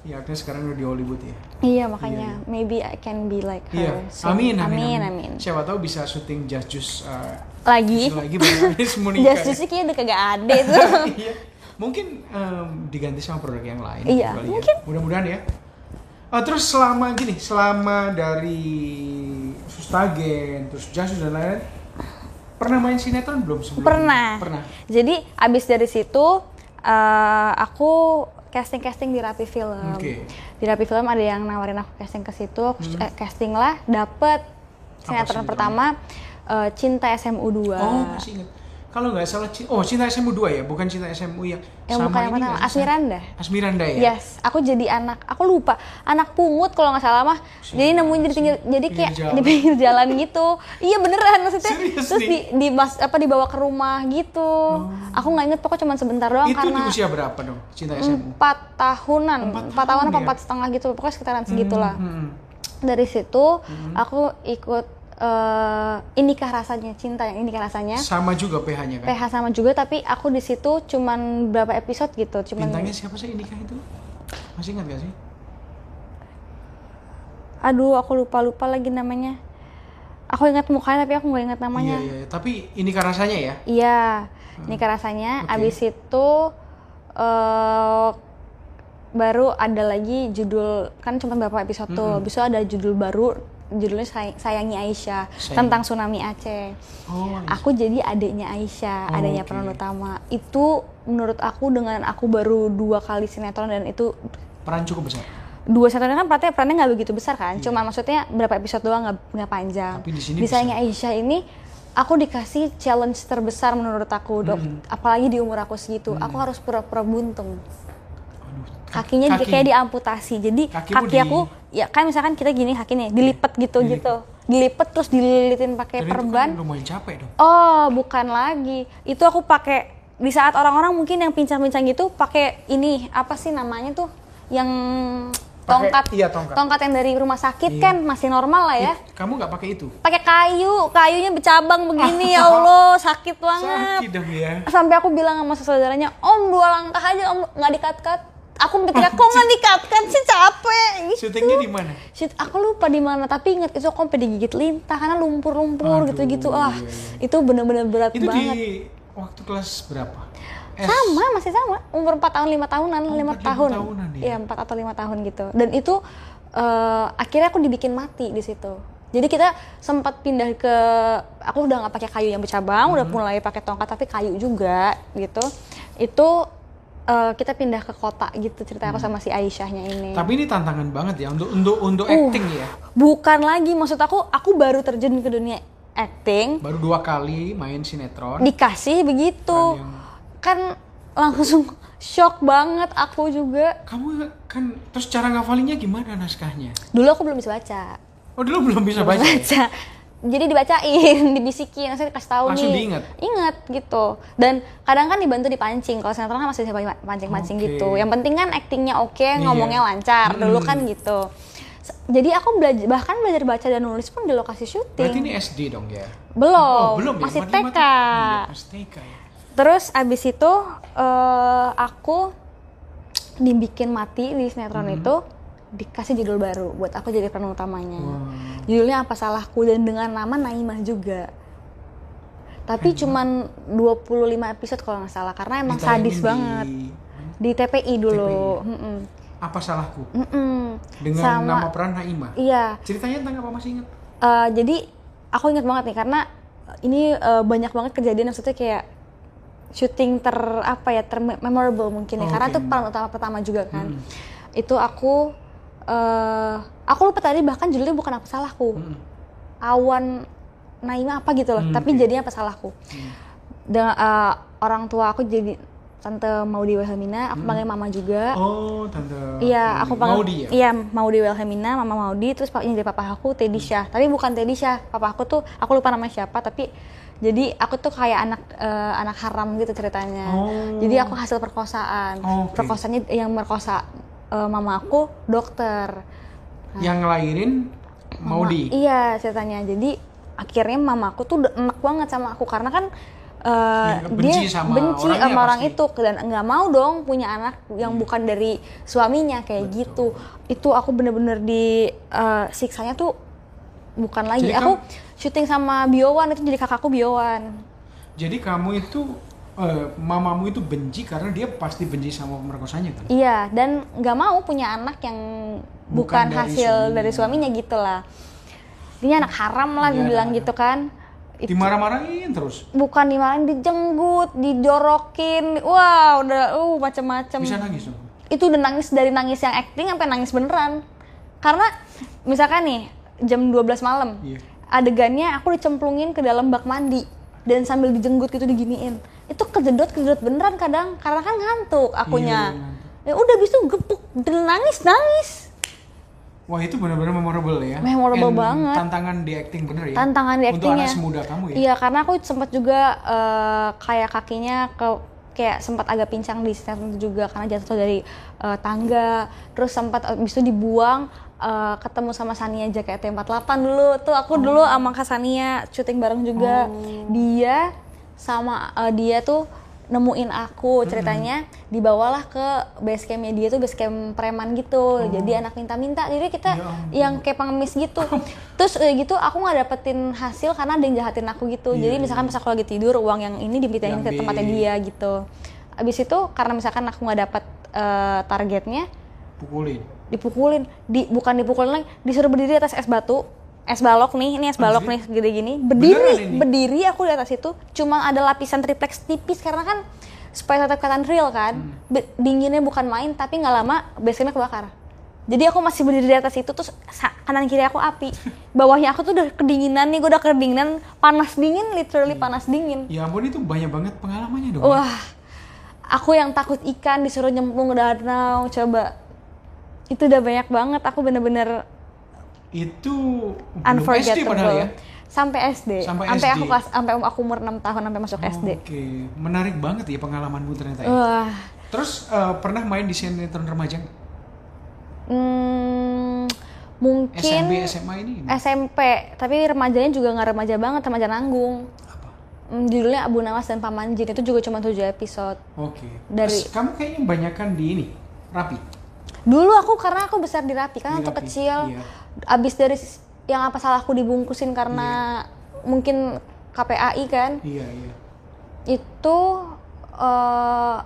Ya Agnes sekarang udah di Hollywood ya. Iya, makanya maybe I can be like Iya. her soon. Amin, amin, amin, amin. Siapa tahu bisa syuting Just Juice uh, lagi lagi Agnes Monica. Just Juice kayaknya udah kagak ada itu Iya. Mungkin em, diganti sama produk yang lain. Iya, ya. mungkin. Mudah-mudahan ya. Oh, terus selama gini, selama dari Sustagen, terus Just Juice dan lain-lain, pernah main sinetron belum sebelum? Pernah. Pernah. Jadi abis dari situ eh, aku casting casting di Rapi Film. Oke. Di Rapi Film ada yang nawarin aku casting ke situ, aku eh, casting lah, dapet sinetron pertama eh, Cinta SMU 2 Oh, masih ingat. Kalau nggak salah, oh Cinta SMU 2 ya, bukan Cinta SMU yang, yang sama bukan yang ini pertama? Asmiranda. Asmiranda ya? Yes, aku jadi anak, aku lupa anak pungut kalau nggak salah mah. Jadi nemuin di pinggir, jadi kayak jalan. di pinggir jalan gitu. Iya beneran maksudnya. Serius Terus nih? di, di bas, apa dibawa ke rumah gitu. Aku nggak inget pokoknya cuma sebentar doang Itu karena di usia berapa dong, Cinta SMU? empat tahunan, Empat tahun tahun apa ya? empat setengah gitu, pokoknya sekitaran segitulah. Hmm, hmm. Dari situ aku ikut eh, inikah rasanya cinta yang inikah rasanya. Sama juga PH-nya kan? PH sama juga tapi aku di situ cuman berapa episode gitu, cuman Bintangnya siapa sih Inika itu? Masih ingat gak sih? aduh aku lupa lupa lagi namanya. Aku ingat mukanya tapi aku nggak ingat namanya. Iya, iya. Tapi Inika rasanya ya? Iya, nikah rasanya. Oke. Abis itu eh baru ada lagi judul kan cuma beberapa episode tuh. Abis itu ada judul baru judulnya Say- Sayangi Aisyah Sayangi. tentang tsunami Aceh. Oh, Aku jadi adiknya Aisyah, Oh, adiknya oke. peran utama. Itu menurut aku dengan aku baru dua kali sinetron dan itu peran cukup besar. dua sinetron kan perannya perannya nggak begitu besar kan, cuma maksudnya berapa episode doang nggak nggak panjang. Iya. Tapi di sini. Sayangi Aisyah ini aku dikasih challenge terbesar menurut aku, dok. Hmm. Apalagi di umur aku segitu, aku harus pura-pura buntung. Aduh, Kakinya di- kaki. kayak diamputasi, jadi Kakimu kaki di- aku ya kan misalkan kita gini kakinya dilipet gitu gitu, dilipet terus dililitin pakai itu perban. kan lumayan capek dong. Oh, bukan lagi. Itu aku pakai di saat orang-orang mungkin yang pincang-pincang gitu pakai ini apa sih namanya tuh yang tongkat iya, tongkat. yang dari rumah sakit Iya. kan masih normal lah ya. Ih, Kamu nggak pakai itu? Pakai kayu, kayunya bercabang begini ya Allah, sakit banget. Sakit dong ya. Sampai aku bilang sama saudaranya, "Om, dua langkah aja Om, nggak dikat-kat." Aku mikirnya kok nggak dikat-kat sih capek gitu. Syutingnya di mana? Shit, aku lupa di mana tapi inget itu aku sampai digigit lintah karena lumpur-lumpur gitu-gitu. Ah, iya, itu bener-bener berat Itu banget. di waktu kelas berapa? S. sama masih sama umur 4 tahun lima tahunan Oh, lima empat, lima tahun tahunan ya? iya empat atau lima tahun gitu dan itu eh, akhirnya aku dibikin mati di situ jadi kita sempat pindah ke aku udah nggak pakai kayu yang bercabang udah Hmm. mulai pakai tongkat tapi kayu juga gitu itu eh, kita pindah ke kota gitu cerita aku sama si Aisyahnya ini Hmm. Tapi ini tantangan banget ya untuk untuk untuk Uh. acting ya. bukan lagi maksud aku aku baru terjun ke dunia acting Baru dua kali main sinetron. dikasih begitu yang- kan langsung shock banget aku juga Kamu kan terus cara ngafalinnya gimana naskahnya? dulu aku belum bisa baca Oh dulu belum bisa baca. ya? Jadi dibacain dibisikin saya kasih tahu Langsung nih diingat? ingat gitu dan kadang kan dibantu dipancing kalau sinetron kan masih bisa pancing-pancing Oke. gitu yang penting kan aktingnya oke Iya. ngomongnya lancar dulu Mm. kan gitu jadi aku belajar bahkan belajar baca dan nulis pun di lokasi syuting Berarti ini SD dong ya? belum, Oh, belum ya? masih TK masih TK ya. Terus abis itu eh, aku dibikin mati di sinetron Hmm. itu dikasih judul baru buat aku jadi peran utamanya. Wah. Judulnya apa salahku dan dengan nama Naimah juga. tapi cuman 25 episode kalau nggak salah karena emang Ditayangin sadis di- banget di TPI dulu Mm-mm. Apa salahku? Mm-mm. Dengan Sama- nama peran Naima. iya Ceritanya tentang apa masih ingat? Eh, jadi aku ingat banget nih karena ini eh, banyak banget kejadian maksudnya kayak syuting ter apa ya ter memorable mungkin ya Oh, karena oke. itu peran utama pertama juga kan Hmm. itu aku eh aku lupa tadi bahkan judulnya bukan apa salahku Mm-mm. awan Naima apa gitu loh Hmm, tapi jadinya apa salahku dengan eh, orang tua aku jadi tante Maudi Wilhelmina aku panggil mama juga Oh, tante. Iya, aku panggil. Maudi ya. Iya, Maudi Wilhelmina, Mama Maudi, terus papanya jadi papa aku Teddy Syah. Tapi bukan Teddy Syah, papa aku tuh aku lupa nama siapa, tapi jadi aku tuh kayak anak eh, anak haram gitu ceritanya. Oh. Jadi aku hasil perkosaan. Oh, oke. Perkosanya yang merkosa eh, mama aku dokter. Yang ngelahirin Mama- Maudi. Iya ceritanya. Jadi akhirnya mamaku tuh udah enak banget sama aku karena kan Ya, benci dia sama benci orangnya sama orang pasti. itu dan nggak mau dong punya anak yang bukan dari suaminya kayak gitu. Itu aku bener-bener di eh, siksanya tuh bukan lagi. Jadi aku kamu- syuting sama Biowan itu jadi kakakku Biowan. Jadi kamu itu eh, mamamu itu benci karena dia pasti benci sama pemerkosanya kan? Iya, dan nggak mau punya anak yang Bukan bukan, dari hasil suaminya. dari suaminya gitu lah. Dia anak haram lah dibilang anak gitu kan. Itu- Dimarah-marahin terus. bukan dimarahin dijenggut dijorokin wah udah uh macem-macem Bisa nangis dong. itu udah nangis dari nangis yang acting sampai nangis beneran karena misalkan nih jam 12 malam Iya. adegannya aku dicemplungin ke dalam bak mandi dan sambil dijenggut gitu diginiin itu kejedot kejedot beneran kadang. Karena kan ngantuk akunya. Iya, ya udah abis itu gepuk dan nangis nangis. Wah itu benar-benar memorable ya. Memorable And banget. Tantangan di acting bener ya. tantangan di Untuk actingnya. anak semuda kamu ya. iya karena aku sempat juga eh, kayak kakinya ke kayak sempat agak pincang di stand itu juga karena jatuh dari eh, tangga. Terus sempat abis itu dibuang eh, ketemu sama Sania JKT48 dulu. Tuh aku dulu sama Kak Sania syuting bareng juga. Dia sama eh, dia tuh nemuin aku ceritanya dibawalah ke base campnya. Dia tuh base camp preman gitu. Jadi anak minta-minta. Jadi kita Ya yang kayak pengemis gitu. Terus eh, gitu aku nggak dapetin hasil karena ada yang jahatin aku gitu. Iya, jadi misalkan pas aku lagi tidur uang yang ini dipindahin ke tempatnya dia gitu. Abis itu karena misalkan aku nggak dapet eh, targetnya Pukulin. dipukulin. Di bukan dipukulin lagi disuruh berdiri atas es batu es balok nih ini es balok Anjir. nih segede gini berdiri berdiri aku di atas itu. Cuma ada lapisan triplex tipis karena kan supaya tetap kelihatan real kan. Hmm. Be- dinginnya bukan main tapi nggak lama basecampnya kebakar. Jadi aku masih berdiri di atas itu terus kanan kiri aku api. Bawahnya aku tuh udah kedinginan nih gue udah kedinginan. Panas dingin literally panas dingin. Ya ampun itu banyak banget pengalamannya dong. Wah, aku yang takut ikan disuruh nyemplung ke danau, coba. Itu udah banyak banget, aku bener-bener Itu belum SD unforgettable. padahal ya. Sampai SD. Sampai aku SD. kelas sampai aku umur 6 tahun sampai masuk SD. Oke, menarik banget ya pengalamanmu ternyata ya. Wah. Terus eh, pernah main di sinetron remaja? Hmm, mungkin SMP, SMA ini gimana? SMP, tapi remajanya juga nggak remaja banget, remaja nanggung. apa? Hmm, judulnya Abu Nawas dan Paman Jin itu juga cuma 7 episode. Oke. Dari- Terus kamu kayaknya banyakan di ini, rapi. Dulu aku karena aku besar di Rapi kan waktu kecil. iya. Abis dari yang apa salahku dibungkusin karena mungkin KPAI kan. Iya, iya. Itu eh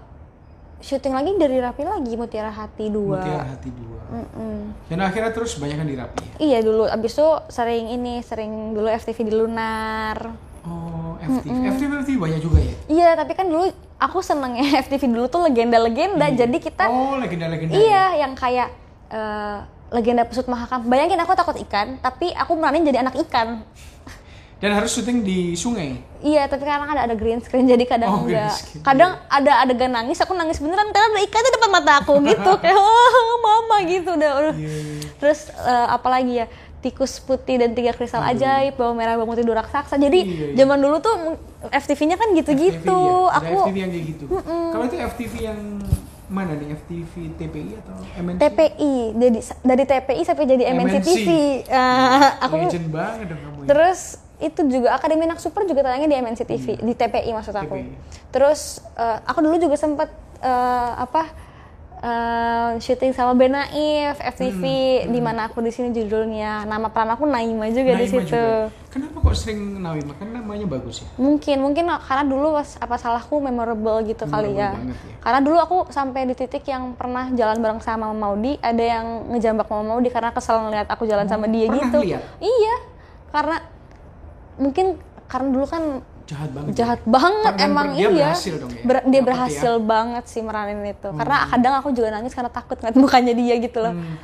syuting lagi dari Rapi lagi Mutiara Hati 2. Mutiara Hati dua. Mm-mm. Dan akhirnya terus banyakan di rapi. ya? Iya dulu abis itu sering ini sering dulu FTV di Lunar. Oh, FTV. FTV, FTV banyak juga ya? Iya tapi kan dulu aku seneng ya FTV dulu tuh legenda-legenda jadi kita Oh, legenda-legenda. ya? Iya, yang kayak eh, legenda pesut mahakam. Bayangin aku takut ikan, tapi aku meranin jadi anak ikan. Dan harus syuting di sungai. Iya, tapi kadang ada ada green screen, jadi kadang Oh, enggak. screen. Kadang ada adegan nangis, aku nangis beneran karena ada ikan di depan mata aku gitu. Kayak, oh, mama gitu udah. udah. Iya, iya. Terus eh, apa lagi ya? Tikus putih dan tiga kristal ajaib, bawang merah, bawang putih, dua raksasa. Jadi Iya, iya. zaman dulu tuh FTV-nya kan gitu-gitu. FTV, ya? Ada Aku FTV yang kayak gitu. Kalau itu FTV yang mana nih? FTV TPI atau MNC? TPI, jadi dari TPI sampai jadi MNC, MNC. TV. Ah, aku Legend banget dong kamu ya. Terus itu juga Akademi Anak Super juga tayangnya di MNC TV, di TPI maksud aku. TPI. Terus eh, aku dulu juga sempat eh, apa eh, syuting sama Ben Naif FTV Hmm, di mana aku di sini judulnya nama peran aku Naima juga di Naima situ. juga. Kenapa kok sering Nawima? Kan namanya bagus ya. Mungkin, mungkin karena dulu pas apa salahku memorable gitu kali Memorable ya. banget ya. Karena dulu aku sampai di titik yang pernah jalan bareng sama Maudi, ada yang ngejambak Mama Maudi karena kesel ngeliat aku jalan sama dia pernah gitu. lihat? Iya, karena mungkin karena dulu kan Jahat banget. ya. jahat banget Dan emang dia iya. berhasil dong ya? Ber- dia Dapet berhasil ya? banget sih meranin itu. Karena kadang aku juga nangis karena takut ngeliat mukanya dia gitu loh. Hmm.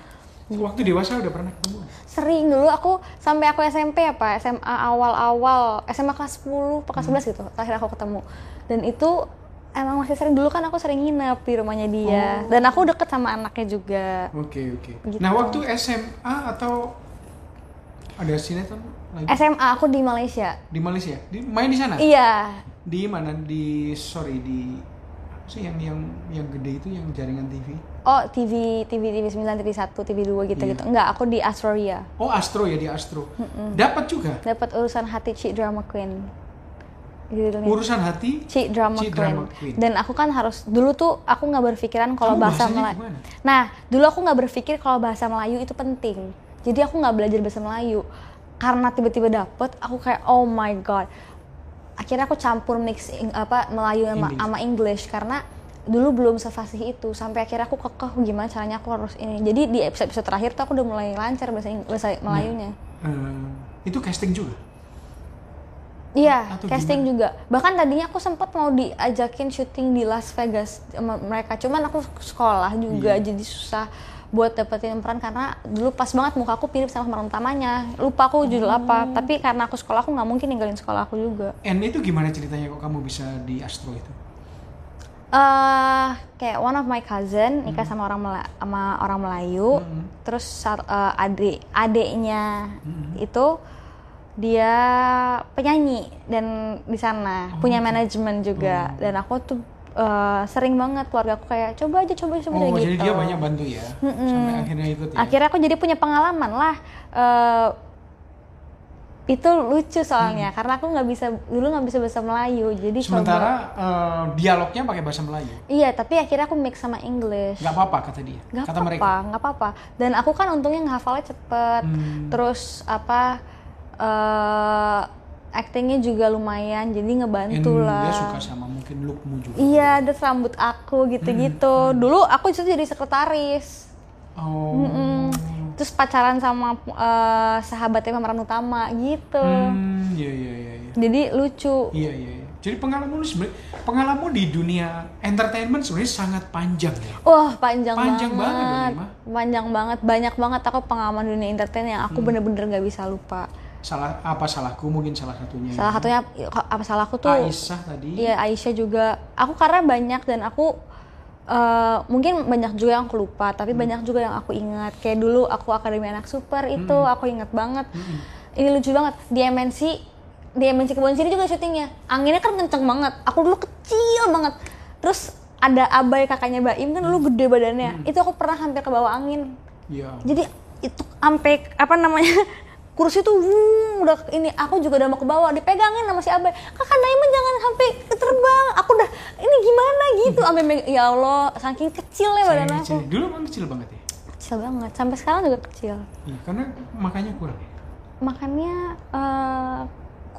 Waktu dewasa udah pernah ketemu? Sering dulu aku sampai aku SMP apa SMA awal-awal SMA kelas 10 atau kelas Hmm. 11 gitu terakhir aku ketemu. Dan itu emang masih sering dulu kan aku sering nginep di rumahnya dia. Oh. Dan aku deket sama anaknya juga. Oke oke. Gitu. Nah waktu SMA atau ada sinetron lagi SMA aku di Malaysia. di Malaysia? Di, main di sana? Iya. Di mana? Di sorry di apa sih yang yang yang gede itu yang jaringan TV? Oh, TV TV TV 9, TV 1, TV 2 gitu-gitu. Iya. Enggak, aku di Astoria. Oh Astro ya di Astro. Dapat juga Dapat urusan hati Cik Drama Queen. Judulnya. urusan hati. Cik Drama, Cik Queen. Drama Queen. Dan aku kan harus dulu tuh aku nggak berpikiran kalau Kamu bahasa Melayu. gimana? Nah, dulu aku nggak berpikir kalau bahasa Melayu itu penting. Jadi aku nggak belajar bahasa Melayu. Karena tiba-tiba dapet, aku kayak oh my god. Akhirnya aku campur mix apa Melayu sama, English. sama English karena dulu belum sefasih itu sampai akhirnya aku kekeh gimana caranya aku harus ini jadi di episode episode terakhir tuh aku udah mulai lancar bahasa Ing- bahasa Melayunya Eh, itu casting juga. Iya, casting juga. Bahkan tadinya aku sempat mau diajakin syuting di Las Vegas sama mereka, cuman aku sekolah juga Iya. jadi susah buat dapetin peran karena dulu pas banget muka aku mirip sama pemeran utamanya. Lupa aku judul Oh. apa, tapi karena aku sekolah aku nggak mungkin ninggalin sekolah aku juga. And itu gimana ceritanya kok kamu bisa di Astro itu? eh kayak one of my cousin nikah Hmm. sama orang Mela- sama orang Melayu, terus sat- eh, adik adiknya Hmm. itu dia penyanyi dan di sana Oh, punya manajemen juga dan aku tuh eh, sering banget keluarga aku kayak coba aja coba coba Oh, aja jadi gitu. dia banyak bantu ya, sampai akhirnya ikut ya. Akhirnya aku jadi punya pengalaman lah. eh, itu lucu soalnya karena aku nggak bisa dulu nggak bisa bahasa Melayu jadi coba Sementara eh, dialognya pakai bahasa Melayu. iya tapi akhirnya aku mix sama English Nggak apa-apa kata dia, Gak kata mereka. apa-apa, nggak apa-apa. Dan aku kan untungnya ngehafalnya cepet. Hmm. Terus apa eh actingnya juga lumayan, jadi And ngebantu dia lah. suka sama mungkin lookmu juga. Iya, ada rambut aku gitu-gitu. Hmm. Dulu aku itu jadi sekretaris. Oh. Mm-mm. Terus pacaran sama eh, sahabatnya pemeran utama gitu. Hmm, iya iya iya. iya. Jadi lucu. Iya iya. iya. Jadi pengalaman lu sebenarnya pengalamanmu di dunia entertainment sebenarnya sangat panjang ya. Wah panjang, Panjang banget banget, panjang banget, banyak banget aku pengalaman dunia entertain yang Hmm. aku bener-bener nggak bisa lupa. Salah apa salahku mungkin salah satunya. Salah ya. satunya apa salahku tuh? Aisyah tadi. Iya Aisyah juga. Aku karena banyak dan aku eh, mungkin banyak juga yang aku lupa, tapi Hmm. banyak juga yang aku ingat. Kayak dulu aku Akademi Anak Super itu Hmm. aku ingat banget. Ini lucu banget. Di MNC di MNC Kebon Siri juga syutingnya. Anginnya kan kenceng banget. Aku dulu kecil banget. Terus ada Abai kakaknya Baim kan dulu gede badannya. Itu aku pernah hampir ke bawah angin. Iya. Jadi itu sampai apa namanya kursi tuh wuh, udah ini aku juga udah mau ke bawah dipegangin sama si Abai kakak Naiman jangan sampai terbang aku udah ini gimana gitu sampai ya Allah saking kecilnya badan aku kecil. Dulu emang kecil banget ya. kecil banget sampai sekarang juga kecil Iya, karena makanya kurang. ya? makannya eh,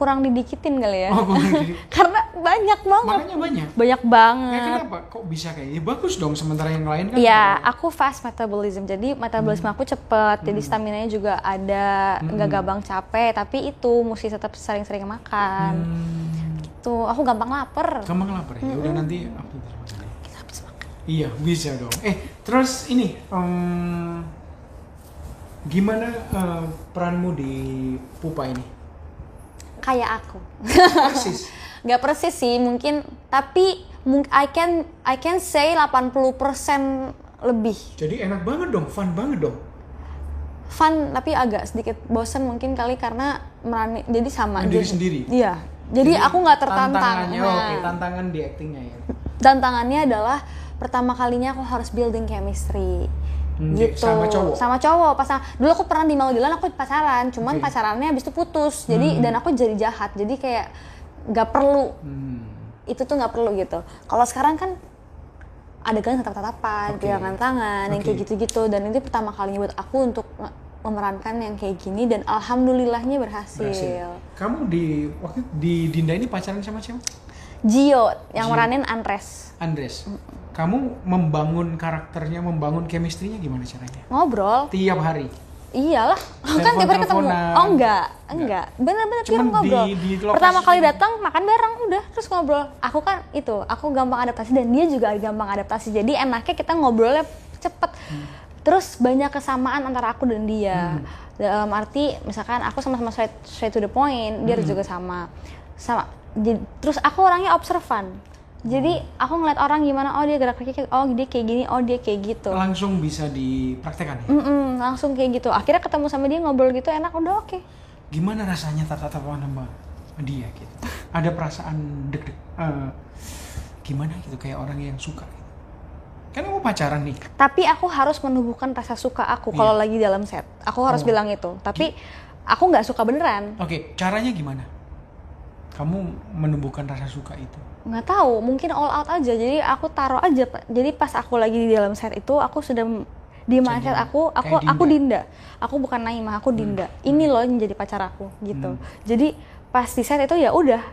kurang didikitin kali ya Oh, karena banyak banget Makanya banyak. banyak Ya banget kenapa? Kok bisa kayak? Ya bagus dong sementara yang lain kan. Iya, aku fast metabolism. Jadi metabolisme Hmm. aku cepet. Jadi stamina nya juga ada, nggak gampang capek. Tapi itu mesti tetap sering-sering makan. Hmm, Tuh, aku gampang lapar. gampang lapar ya. Udah nanti apa itu makannya? Iya, bisa dong. Eh, terus ini em, gimana eh, peranmu di Pupa ini? Kayak aku. Persis. Gak persis sih, mungkin. Tapi I can I can say 80% lebih. Jadi enak banget dong, fun banget dong. Fun tapi agak sedikit bosen mungkin kali karena merani jadi sama. Jadi- sendiri? Iya. Jadi, aku nggak tertantang. Tantangannya, Nah. oke, tantangan di actingnya ya. tantangannya adalah pertama kalinya aku harus building chemistry Hmm, gitu sama cowok? sama cowok pasang dulu aku pernah di Maldives aku pacaran cuman Oke. pacarannya habis itu putus jadi dan aku jadi jahat jadi kayak nggak perlu Hmm. itu tuh nggak perlu gitu kalau sekarang kan adegan tatap-tatapan Oke. pegangan tangan yang kayak gitu-gitu dan itu pertama kalinya buat aku untuk memerankan yang kayak gini dan alhamdulillahnya berhasil. Berhasil. Kamu di waktu di Dinda ini pacaran sama siapa? Gio yang Gio. meranin Andres Andres. Kamu membangun karakternya, membangun chemistry-nya gimana caranya? ngobrol. Tiap hari. Iyalah, kan tiap hari ketemu. Oh enggak, enggak. Bener-bener tiap ngobrol. di- di lokasi Pertama kali datang makan bareng udah terus ngobrol. Aku kan itu, aku gampang adaptasi dan dia juga gampang adaptasi. Jadi enaknya kita ngobrolnya cepet. Hmm. Terus banyak kesamaan antara aku dan dia. Dalam arti misalkan aku sama-sama straight, straight to the point, dia Hmm. juga sama. Sama. Jadi, terus aku orangnya observan. Jadi aku ngeliat orang gimana, oh dia gerak kayak oh dia kayak gini, oh dia kayak gitu. Langsung bisa dipraktekkan ya? Mm-mm, langsung kayak gitu. Akhirnya ketemu sama dia ngobrol gitu enak udah oke. Gimana rasanya tatap-tatapan sama dia gitu? Ada perasaan deg-deg eh, gimana gitu kayak orang yang suka gitu. Kan kamu pacaran nih. Tapi aku harus menumbuhkan rasa suka aku kalau lagi dalam set. Aku harus Oh. bilang itu. Tapi aku nggak suka beneran. Oke, caranya gimana? Kamu menumbuhkan rasa suka itu. Nggak tahu, mungkin all out aja. Jadi aku taruh aja. Jadi pas aku lagi di dalam set itu, aku sudah di mindset aku, aku kayak aku Dinda. Dinda. Aku bukan Naimah, aku Dinda. Ini loh yang jadi pacar aku gitu. Hmm. Jadi pas di set itu ya udah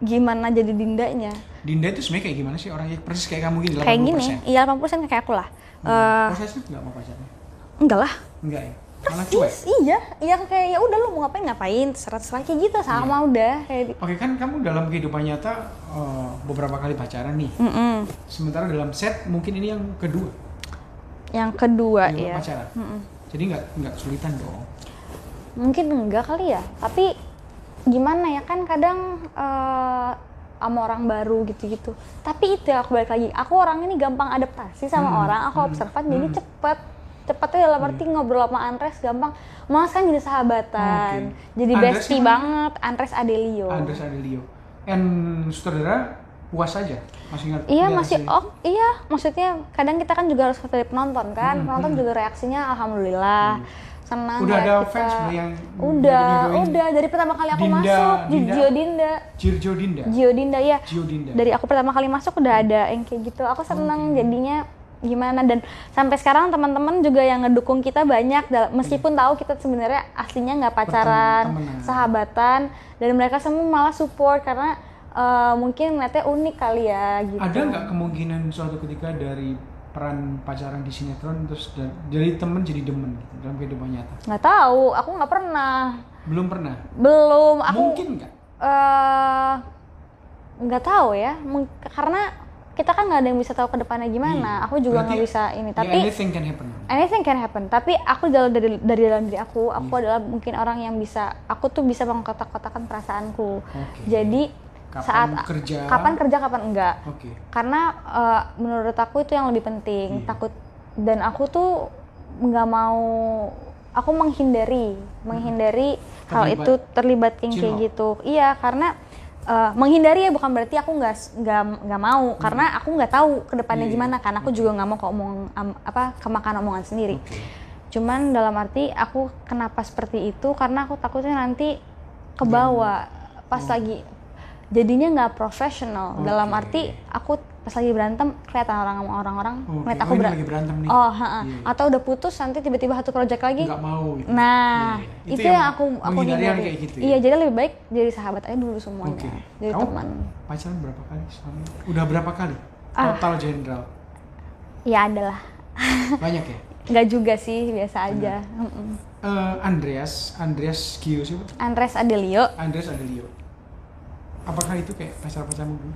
gimana jadi Dindanya. Dinda itu sebenarnya kayak gimana sih orangnya persis kayak kamu gini 80%? Kayak gini, iya 80% kayak aku lah. Eh, Posesif nggak mau pacarnya? enggak lah. Enggak ya? Malah cuek? Iya, iya kayak ya udah lu mau ngapain ngapain, terserah terserah kayak gitu sama udah kayak di- Oke kan kamu dalam kehidupan nyata eh, beberapa kali pacaran nih. Mm-mm. Sementara dalam set mungkin ini yang kedua. Yang kedua ya, pacaran. Jadi nggak nggak kesulitan dong. mungkin enggak kali ya, tapi gimana ya kan kadang eh, sama orang baru gitu-gitu. Tapi itu aku balik lagi, aku orang ini gampang adaptasi sama Hmm, orang, aku hmm, observan hmm. jadi cepet cepetnya dalam arti ngobrol sama Andres gampang Mas kan jadi sahabatan Oke. jadi Andres bestie banget Andres Adelio Andres Adelio. And sutradara puas saja masih ngerti. Iya masih oh iya maksudnya kadang kita kan juga harus dari penonton kan Hmm, penonton hmm. juga reaksinya alhamdulillah senang Udah ada kita. fans yang udah udah dari pertama kali aku Dinda, masuk di Dinda. Gio Dinda Jirjo Dinda. Gio Dinda ya Gio Dinda. dari aku pertama kali masuk udah ada yang kayak gitu aku seneng jadinya gimana dan sampai sekarang teman-teman juga yang ngedukung kita banyak meskipun tahu kita sebenarnya aslinya nggak pacaran sahabatan dan mereka semua malah support karena eh, mungkin ngeliatnya unik kali ya gitu Ada nggak kemungkinan suatu ketika dari peran pacaran di sinetron terus da- dari temen jadi demen gitu dalam kehidupan nyata? nggak tahu aku nggak pernah Belum pernah. belum aku Mungkin nggak? eh, nggak tahu ya karena kita kan nggak ada yang bisa tahu ke depannya gimana Iya. aku juga nggak bisa ini ya tapi anything can happen. anything can happen tapi aku dalam dari dari dalam diri aku aku adalah mungkin orang yang bisa aku tuh bisa mengkotak-kotakan perasaanku Oke. jadi Kapan saat kerja? kapan kerja kapan enggak Oke. karena eh, menurut aku itu yang lebih penting Iya. takut dan aku tuh nggak mau aku menghindari menghindari hal Terlibat. itu terlibat yang kayak gitu iya karena eh, menghindari ya bukan berarti aku nggak nggak nggak mau karena aku nggak tahu ke depannya Hmm. Iya, gimana kan aku juga nggak mau keomong am- apa kemakan omongan sendiri Oke. cuman dalam arti aku kenapa seperti itu karena aku takutnya nanti kebawa pas Oh. lagi jadinya nggak profesional dalam Oke. arti aku pas lagi berantem kelihatan orang sama orang-orang ngeliat Oh, aku ini beran- lagi berantem nih. oh ha-ha. Iya. atau udah putus nanti tiba-tiba satu project lagi Nggak mau gitu. nah Iya, iya. itu, yang, aku aku hindari kayak gitu ya? iya jadi lebih baik jadi sahabat aja dulu semuanya Oke. jadi Kamu teman pacaran berapa kali selama? Udah berapa kali? Ah. Total general. ya adalah Banyak ya? nggak juga sih biasa aja. Eh, Andreas, Andreas Gio siapa? Andres Adelio Andreas Adelio. Apakah itu kayak pacar-pacarmu dulu?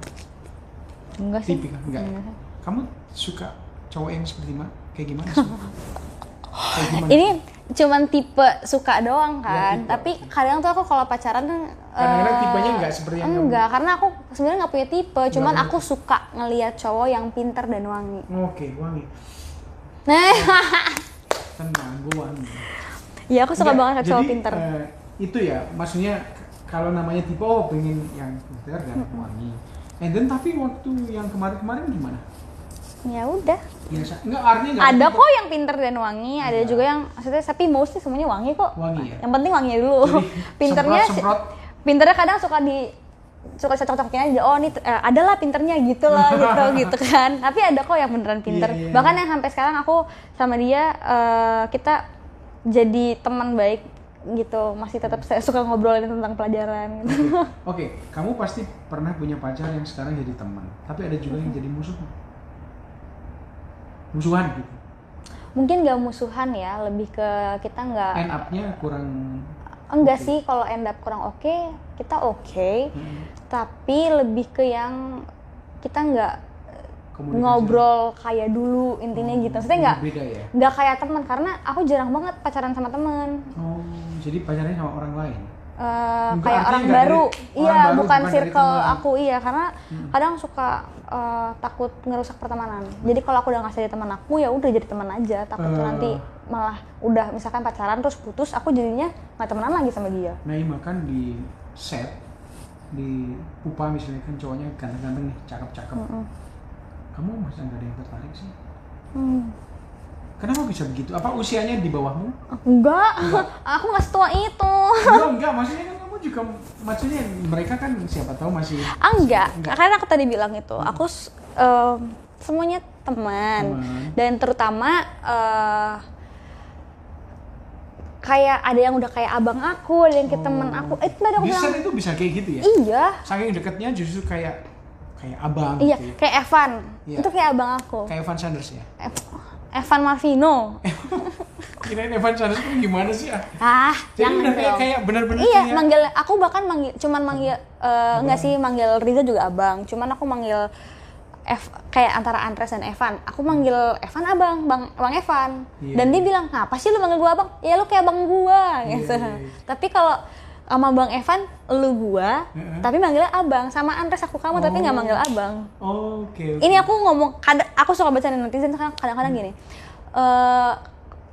enggak sih Tipikal enggak. ya? Enggak. Kamu suka cowok yang seperti mana? Kayak gimana? Kayak gimana? ini cuman tipe suka doang kan tipe, tapi kadang tuh aku kalau pacaran Kadang-kadang eh, tipenya nggak seperti yang kamu- enggak karena aku sebenarnya nggak punya tipe cuman punya aku suka ngelihat cowok yang pinter dan wangi Oke, wangi. nah Tenang, gue wangi. ya aku suka Enggak, banget cowok jadi, pinter eh, itu ya, maksudnya kalau namanya tipe, oh pengen yang pinter dan wangi. And then tapi waktu yang kemarin-kemarin gimana? ya udah Biasa? Enggak, artinya enggak ada tipe. kok yang pinter dan wangi ada Ada. juga yang maksudnya tapi mostly semuanya wangi kok Wangi ya? yang penting wangi dulu Jadi, pinternya sih- semprot-semprot. pinternya kadang suka di suka cocok-cocokin aja oh nih eh, ada lah pinternya gitu loh gitu gitu kan tapi ada kok yang beneran pinter Iya, iya. bahkan yang sampai sekarang aku sama dia eh, kita jadi teman baik gitu masih tetap saya suka ngobrolin tentang pelajaran gitu. Oke, kamu pasti pernah punya pacar yang sekarang jadi teman, tapi ada juga yang jadi musuh. Musuhan gitu. mungkin gak musuhan ya lebih ke kita nggak End up-nya kurang enggak oke. sih kalau end up kurang oke kita oke Hmm, tapi lebih ke yang kita nggak komunikasi. ngobrol kayak dulu intinya gitu maksudnya nggak ya. nggak kayak teman karena aku jarang banget pacaran sama teman Oh, jadi pacarnya sama orang lain. Eh, Enggak, kayak orang baru dari- orang iya baru, bukan circle aku iya karena kadang suka eh, takut ngerusak pertemanan jadi kalau aku udah ngasih jadi teman aku ya udah jadi teman aja takut Eh. nanti malah udah misalkan pacaran terus putus aku jadinya nggak temenan lagi sama dia Nah, makan di set di pupa misalnya kan cowoknya ganteng-ganteng nih, cakep-cakep. Mm-mm. Kamu masa nggak ada yang tertarik sih? Hmm. Kenapa bisa begitu? Apa usianya di bawahmu? enggak aku nggak setua itu enggak, enggak. Maksudnya kan kamu juga, maksudnya mereka kan siapa tahu masih Ah, enggak. Enggak. karena aku tadi bilang itu aku s- em, semuanya teman Teman. dan terutama eh, kayak ada yang udah kayak abang aku ada yang kayak teman aku itu tadi aku di bilang itu bisa kayak gitu ya? iya Saking deketnya justru kayak kayak abang iya gitu ya. kayak Evan Iya. itu kayak abang aku Kayak Evan Sanders ya? Ev- Evan Marvino Kirain Evan Sanders itu gimana sih? ah? ah Jadi jangan udah kayak, kayak benar-benar iya kayak manggil aku bahkan manggil cuman manggil enggak sih manggil Riza juga abang cuman aku manggil Ev, kayak antara Andres dan Evan aku manggil Evan abang bang bang Evan Iya, dan dia iya. bilang ngapa sih lu manggil gua abang ya lu kayak bang gua Iya, gitu iya, iya. tapi kalau sama bang Evan lu gua Heeh. tapi manggilnya abang sama Andres aku kamu tapi nggak Oh. manggil abang Oke, oke. ini aku ngomong kadang aku suka baca netizen kadang- kadang-kadang gini eh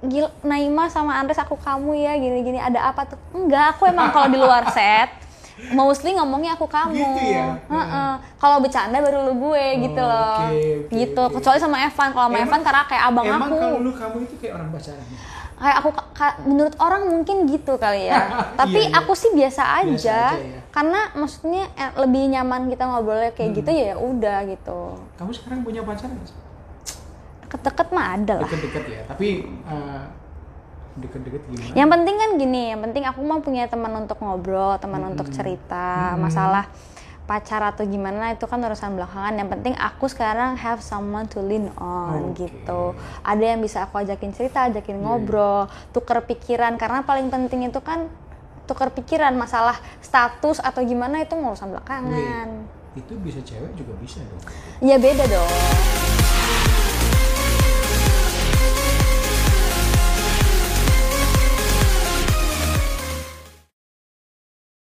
gil Naima sama Andres aku kamu ya gini-gini ada apa tuh enggak aku emang kalau di luar set mostly ngomongnya aku kamu Gitu ya? Heeh. kalau bercanda baru lu gue gitu Oh, loh oke, oke, gitu oke. kecuali sama Evan kalau sama Emang- Evan karena kayak abang Emang aku kalau lu kamu itu kayak orang pacaran? Kayak aku ka- menurut orang mungkin gitu kali ya tapi Iya, iya. aku sih biasa aja, Biasa aja ya. karena maksudnya eh, lebih nyaman kita ngobrolnya kayak Hmm. gitu ya udah gitu Kamu sekarang punya pacar nggak sih? deket-deket mah ada lah Deket-deket ya, tapi eh, deket-deket gimana? Yang penting kan gini, yang penting aku mau punya teman untuk ngobrol, teman Hmm. untuk cerita, masalah pacar atau gimana itu kan urusan belakangan. Yang penting aku sekarang have someone to lean on Oke. gitu. Ada yang bisa aku ajakin cerita, ajakin Iya, ngobrol, tuker pikiran karena paling penting itu kan tuker pikiran masalah status atau gimana itu urusan belakangan. Wait, itu bisa cewek juga bisa dong. Ya beda dong.